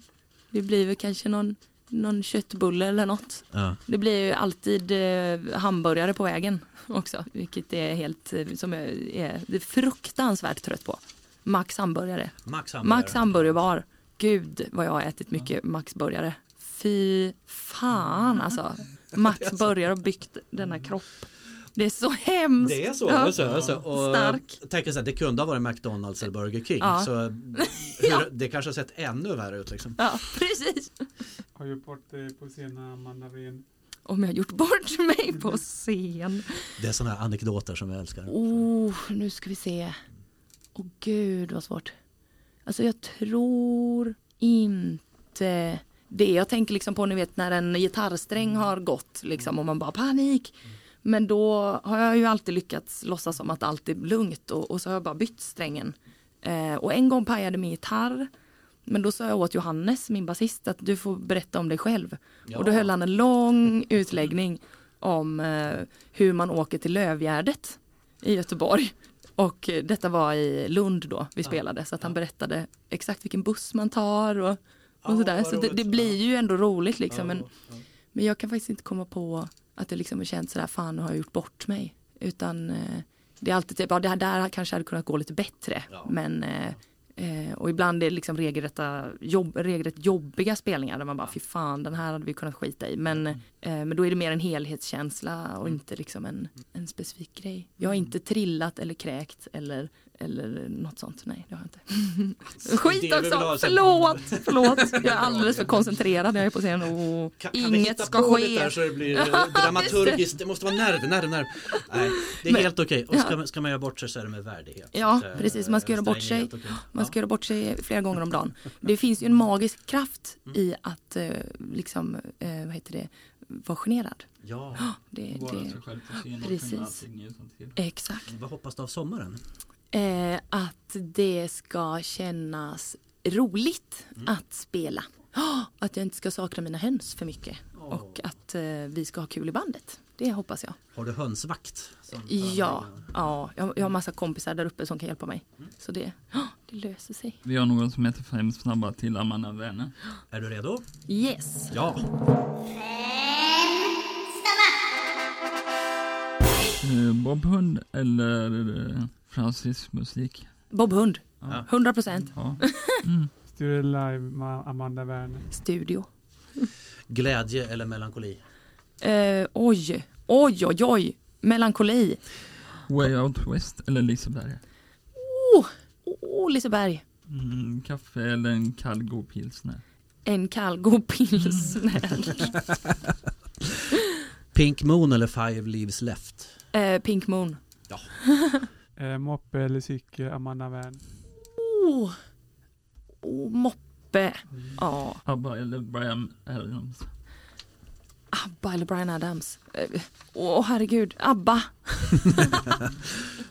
[SPEAKER 2] Det blir väl kanske någon, någon köttbulle eller något.
[SPEAKER 4] Ja.
[SPEAKER 2] Det blir ju alltid eh, hamburgare på vägen också. Vilket är helt, eh, som jag är, är fruktansvärt trött på. Max hamburgare.
[SPEAKER 4] Max hamburgare.
[SPEAKER 2] Max hamburgerbar. Gud vad jag har ätit mycket Max burgare. Fy fan alltså. Max burgare har byggt denna kropp. Det är så hemskt.
[SPEAKER 4] Det är så.
[SPEAKER 2] Ja.
[SPEAKER 4] det är så, det är så. Och
[SPEAKER 2] Stark.
[SPEAKER 4] jag tänker så här, det kunde ha varit McDonalds eller Burger King.
[SPEAKER 2] Ja.
[SPEAKER 4] Så hur, det kanske har sett ännu värre ut liksom.
[SPEAKER 2] Ja, precis.
[SPEAKER 1] Har gjort bort dig på scenen Amanda Ren?
[SPEAKER 2] Om jag har gjort bort mig på scen.
[SPEAKER 4] Det är sådana här anekdoter som jag älskar.
[SPEAKER 2] Oh, nu ska vi se. Åh gud vad svårt. Alltså jag tror inte det. Jag tänker liksom på ni vet när en gitarrsträng har gått liksom och man bara panik. Men då har jag ju alltid lyckats låtsas som att allt är lugnt och, och så har jag bara bytt strängen. Eh, och en gång pajade min gitarr. Men då sa jag åt Johannes, min basist, att du får berätta om dig själv.
[SPEAKER 4] Ja.
[SPEAKER 2] Och då höll han en lång utläggning om eh, hur man åker till Lövgärdet i Göteborg. Och eh, detta var i Lund då vi
[SPEAKER 4] Ja.
[SPEAKER 2] spelade så att han
[SPEAKER 4] Ja.
[SPEAKER 2] berättade exakt vilken buss man tar och, och sådär. Så det, det blir ju ändå roligt liksom. Men, men jag kan faktiskt inte komma på att det liksom har känts sådär, fan nu har jag gjort bort mig. Utan eh, det är alltid typ, ja det här där kanske hade kunnat gå lite bättre.
[SPEAKER 4] Ja.
[SPEAKER 2] Men eh, Eh, och ibland är det liksom regelrätta jobb, regelrätt jobbiga spelningar där man bara fy fan den här hade vi kunnat skita i. Men, eh, men då är det mer en helhetskänsla och inte liksom en, en specifik grej. Jag har inte trillat eller kräkt eller, eller något sånt. Nej det har jag inte. Skit också!
[SPEAKER 4] så-
[SPEAKER 2] Förlåt! Förlåt! Jag är alldeles för koncentrerad när jag är på scen och
[SPEAKER 4] Kan, kan vi
[SPEAKER 2] inget ska ske.
[SPEAKER 4] där så det blir
[SPEAKER 2] Ja,
[SPEAKER 4] eh, dramaturgiskt, det måste vara nerv, nerv, nerv. Nej, det är
[SPEAKER 2] Men-
[SPEAKER 4] helt okej. Och
[SPEAKER 2] ja.
[SPEAKER 4] ska, man- ska man göra bort sig så är det med värdighet.
[SPEAKER 2] Ja,
[SPEAKER 4] Så, eh,
[SPEAKER 2] precis. Man ska göra bort sig.
[SPEAKER 4] okej.
[SPEAKER 2] Man
[SPEAKER 4] Ja.
[SPEAKER 2] ska göra bort sig flera gånger om dagen. Det finns ju en magisk kraft
[SPEAKER 4] Mm.
[SPEAKER 2] i att eh, liksom, vad heter det, vara generad.
[SPEAKER 4] Ja,
[SPEAKER 2] Det,
[SPEAKER 3] Vara
[SPEAKER 2] det,
[SPEAKER 3] sig själv på scen och
[SPEAKER 2] Precis. exakt.
[SPEAKER 4] vad hoppas du av sommaren?
[SPEAKER 2] Eh, att det ska kännas roligt
[SPEAKER 4] Mm.
[SPEAKER 2] att spela. Oh, att jag inte ska sakna mina höns för mycket. Och att eh, vi ska ha kul i bandet. Det hoppas jag.
[SPEAKER 4] Har du hönsvakt?
[SPEAKER 2] Ja, ja jag, jag har massa kompisar där uppe som kan hjälpa mig.
[SPEAKER 4] Mm.
[SPEAKER 2] Så det, oh, det löser sig.
[SPEAKER 3] Vi har någon som heter Fem snabba till Amanda Werner.
[SPEAKER 4] Är du redo?
[SPEAKER 2] Yes!
[SPEAKER 4] Ja.
[SPEAKER 3] Eh, Bob Hund eller eh, Francis musik?
[SPEAKER 2] Bob Hund,
[SPEAKER 3] Ja.
[SPEAKER 2] 100 procent.
[SPEAKER 3] Ja. Mm.
[SPEAKER 1] Studio Live Amanda Werner.
[SPEAKER 2] Studio.
[SPEAKER 4] Glädje eller melankoli?
[SPEAKER 2] Eh, oj, oj, oj, oj. Melankoli.
[SPEAKER 3] Way Out West eller Liseberg?
[SPEAKER 2] Åh, oh, Liseberg.
[SPEAKER 3] Mm, kaffe eller en kall god pilsner?
[SPEAKER 2] En kall god pilsner.
[SPEAKER 4] Pink Moon eller Five Leaves Left?
[SPEAKER 2] eh, Pink Moon.
[SPEAKER 1] Eh, moppe eller cykel, Amanda Werner.
[SPEAKER 2] Oh, oh moppe. Ja,
[SPEAKER 3] ABBA eller Brian Adams?
[SPEAKER 2] ABBA eller Brian Adams. Eh, Åh herregud, ABBA.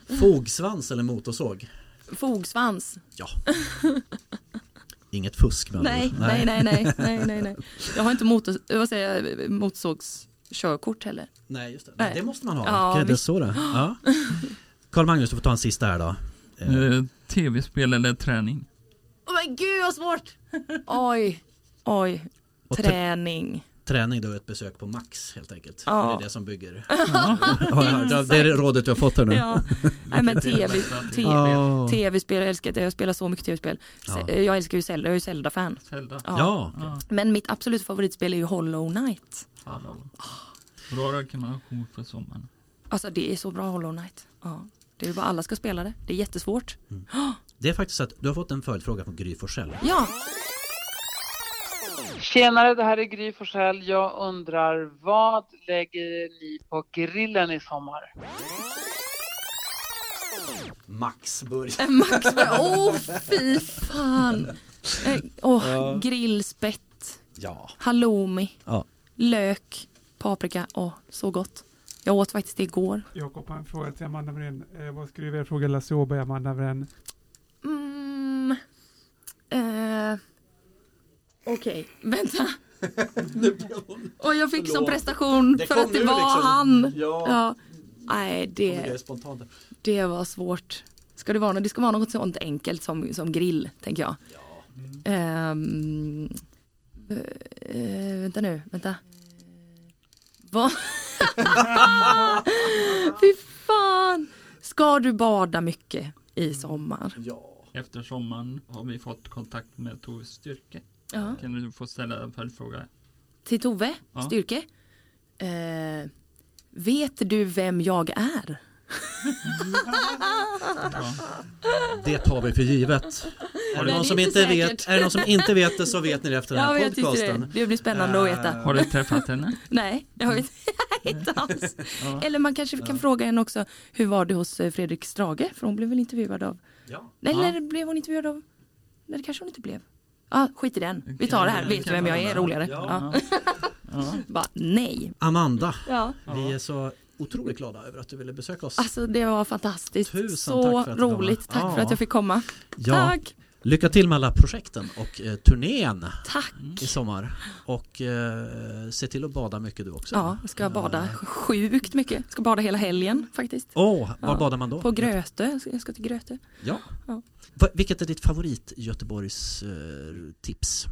[SPEAKER 4] Fogsvans eller motorsåg?
[SPEAKER 2] Fogsvans.
[SPEAKER 4] Ja. Inget fusk med
[SPEAKER 2] Nej, nej, nej, nej, nej, nej, nej. Jag har inte motor, vad säger jag, motorsågskörkort heller.
[SPEAKER 4] Nej, just det.
[SPEAKER 2] Nej.
[SPEAKER 4] Det måste man ha.
[SPEAKER 2] Ja,
[SPEAKER 4] det är så det. Ja. Karl Magnus, du får ta en sista här då. Eh,
[SPEAKER 3] Tv-spel eller träning?
[SPEAKER 2] Åh men gud vad svårt! Oj, oj. Träning.
[SPEAKER 4] träning då är ett besök på Max helt enkelt.
[SPEAKER 2] Ja.
[SPEAKER 4] Det är det som bygger.
[SPEAKER 3] Ja.
[SPEAKER 4] Ja, det är det rådet du har fått här nu.
[SPEAKER 2] Ja, nej men tv, tv,
[SPEAKER 4] Ja.
[SPEAKER 2] tv-spel, jag älskar det. Jag spelar så mycket tv-spel. Jag älskar ju Zelda, jag är ju Zelda-fan.
[SPEAKER 3] Zelda?
[SPEAKER 2] Ja.
[SPEAKER 4] Ja.
[SPEAKER 3] Ja.
[SPEAKER 2] Men mitt absolut favoritspel är ju Hollow Knight.
[SPEAKER 3] Hallå. Bra rekommendation för sommaren.
[SPEAKER 2] Alltså det är så bra Hollow Knight. Ja. Det är bara alla ska spela det. Det är jättesvårt.
[SPEAKER 4] Det är faktiskt så att du har fått en följdfråga från Gry Forssell.
[SPEAKER 2] Ja,
[SPEAKER 6] Tjenare, det här är Gry Forssell. Jag undrar, vad lägger ni på grillen i sommar?
[SPEAKER 4] Max Burg.
[SPEAKER 2] en Max. Åh fy fan. Eh, Åh,
[SPEAKER 4] Ja.
[SPEAKER 2] grillspett,
[SPEAKER 4] Ja.
[SPEAKER 2] halloumi,
[SPEAKER 4] Ja.
[SPEAKER 2] lök, paprika. Åh, så gott. Jag åt faktiskt det igår.
[SPEAKER 1] Jakob har en fråga till Amanda Werner. Eh, vad skulle du vilja fråga Lasse Åberg, Amanda Werner?
[SPEAKER 2] Mm. Eh. Okej, vänta. Och jag fick som
[SPEAKER 4] Förlåt.
[SPEAKER 2] prestation
[SPEAKER 4] Det
[SPEAKER 2] för att det
[SPEAKER 4] nu
[SPEAKER 2] var
[SPEAKER 4] liksom.
[SPEAKER 2] han.
[SPEAKER 4] Ja.
[SPEAKER 2] Ja. Nej,
[SPEAKER 4] Det
[SPEAKER 2] det, det var svårt. Ska det vara det ska vara något sånt enkelt som, som grill, tänker jag. Ehm, eh, eh, vänta nu, vänta. Vad? Fy fan! Ska du bada mycket i sommar?
[SPEAKER 4] Ja.
[SPEAKER 3] Efter sommaren har vi fått kontakt med Tove Styrke.
[SPEAKER 2] Ja.
[SPEAKER 3] Kan du få ställa en följdfråga?
[SPEAKER 2] Till Tove
[SPEAKER 3] Ja.
[SPEAKER 2] Styrke. Eh, vet du vem jag är?
[SPEAKER 3] Ja.
[SPEAKER 4] Det tar vi för givet. Är det, någon som
[SPEAKER 2] inte
[SPEAKER 4] vet, är det någon som inte vet det så vet ni det efter den här
[SPEAKER 2] tyckte det.
[SPEAKER 4] podcasten.
[SPEAKER 2] Det blir spännande att veta.
[SPEAKER 3] Har du träffat henne?
[SPEAKER 2] Nej, jag vet inte alls.
[SPEAKER 3] Ja.
[SPEAKER 2] Eller man kanske kan fråga henne också, hur var det hos eh, Fredrik Strage? För hon blev väl intervjuad av,
[SPEAKER 4] Ja.
[SPEAKER 2] eller blev hon intervjuad av, nej det kanske hon inte blev. Ja, skit i den. Vi tar det här, vet du vem jag är, roligare.
[SPEAKER 4] Ja.
[SPEAKER 2] Ja.
[SPEAKER 3] Ja.
[SPEAKER 2] Bara nej.
[SPEAKER 4] Amanda,
[SPEAKER 2] Ja.
[SPEAKER 4] vi är så otroligt glada över att du ville besöka oss.
[SPEAKER 2] Alltså det var fantastiskt.
[SPEAKER 4] Tusen
[SPEAKER 2] så
[SPEAKER 4] tack
[SPEAKER 2] roligt. Tack
[SPEAKER 4] Ja.
[SPEAKER 2] för att jag fick komma.
[SPEAKER 4] Ja.
[SPEAKER 2] Tack.
[SPEAKER 4] Lycka till med alla projekten och eh, turnén
[SPEAKER 2] Tack.
[SPEAKER 4] i sommar. Och eh, se till att bada mycket du också.
[SPEAKER 2] Ja, jag ska bada sjukt mycket. Jag ska bada hela helgen faktiskt.
[SPEAKER 4] Åh, var
[SPEAKER 2] Ja.
[SPEAKER 4] badar man då?
[SPEAKER 2] På Grötö. Jag ska till Grötö.
[SPEAKER 4] Ja.
[SPEAKER 2] Ja.
[SPEAKER 4] Va- Vilket är ditt favorit Göteborgs eh, tips?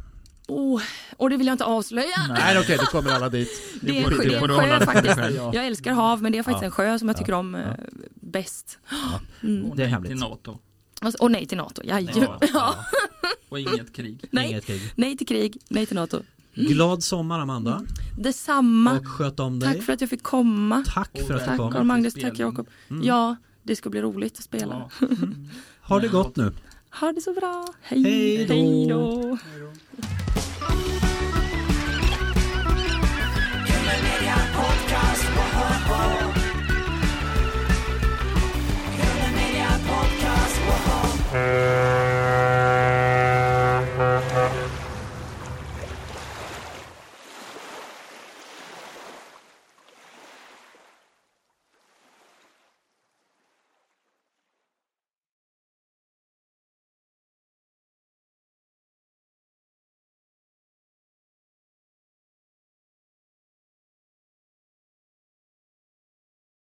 [SPEAKER 2] Oh, och det vill jag inte avslöja.
[SPEAKER 7] Nej okej, då kommer alla dit.
[SPEAKER 2] Det är,
[SPEAKER 3] får-
[SPEAKER 2] en sjö-
[SPEAKER 3] det
[SPEAKER 2] det är en sjö faktiskt.
[SPEAKER 7] Ja.
[SPEAKER 2] Jag älskar hav men det är faktiskt
[SPEAKER 4] Ja.
[SPEAKER 2] en sjö som jag
[SPEAKER 4] Ja.
[SPEAKER 2] tycker om eh,
[SPEAKER 4] Ja.
[SPEAKER 2] bäst. Mm.
[SPEAKER 4] Det är hemligt.
[SPEAKER 2] Och nej till NATO, ja,
[SPEAKER 3] Ja.
[SPEAKER 2] ja.
[SPEAKER 3] Och inget krig.
[SPEAKER 2] Nej.
[SPEAKER 4] Inget krig.
[SPEAKER 2] nej till krig, nej till NATO.
[SPEAKER 4] Glad sommar Amanda.
[SPEAKER 2] Detsamma.
[SPEAKER 4] Och sköt om dig.
[SPEAKER 2] Tack för att jag fick komma.
[SPEAKER 4] Tack för att du
[SPEAKER 2] Tack
[SPEAKER 4] kom.
[SPEAKER 2] Carl Magnus, tack. Jakob.
[SPEAKER 4] Mm.
[SPEAKER 2] Ja, det ska bli roligt att spela.
[SPEAKER 3] Ja.
[SPEAKER 4] Ha det gott nu.
[SPEAKER 2] Ha det så bra. Hej,
[SPEAKER 4] Hej då.
[SPEAKER 2] Hej då.
[SPEAKER 3] Hej då. Música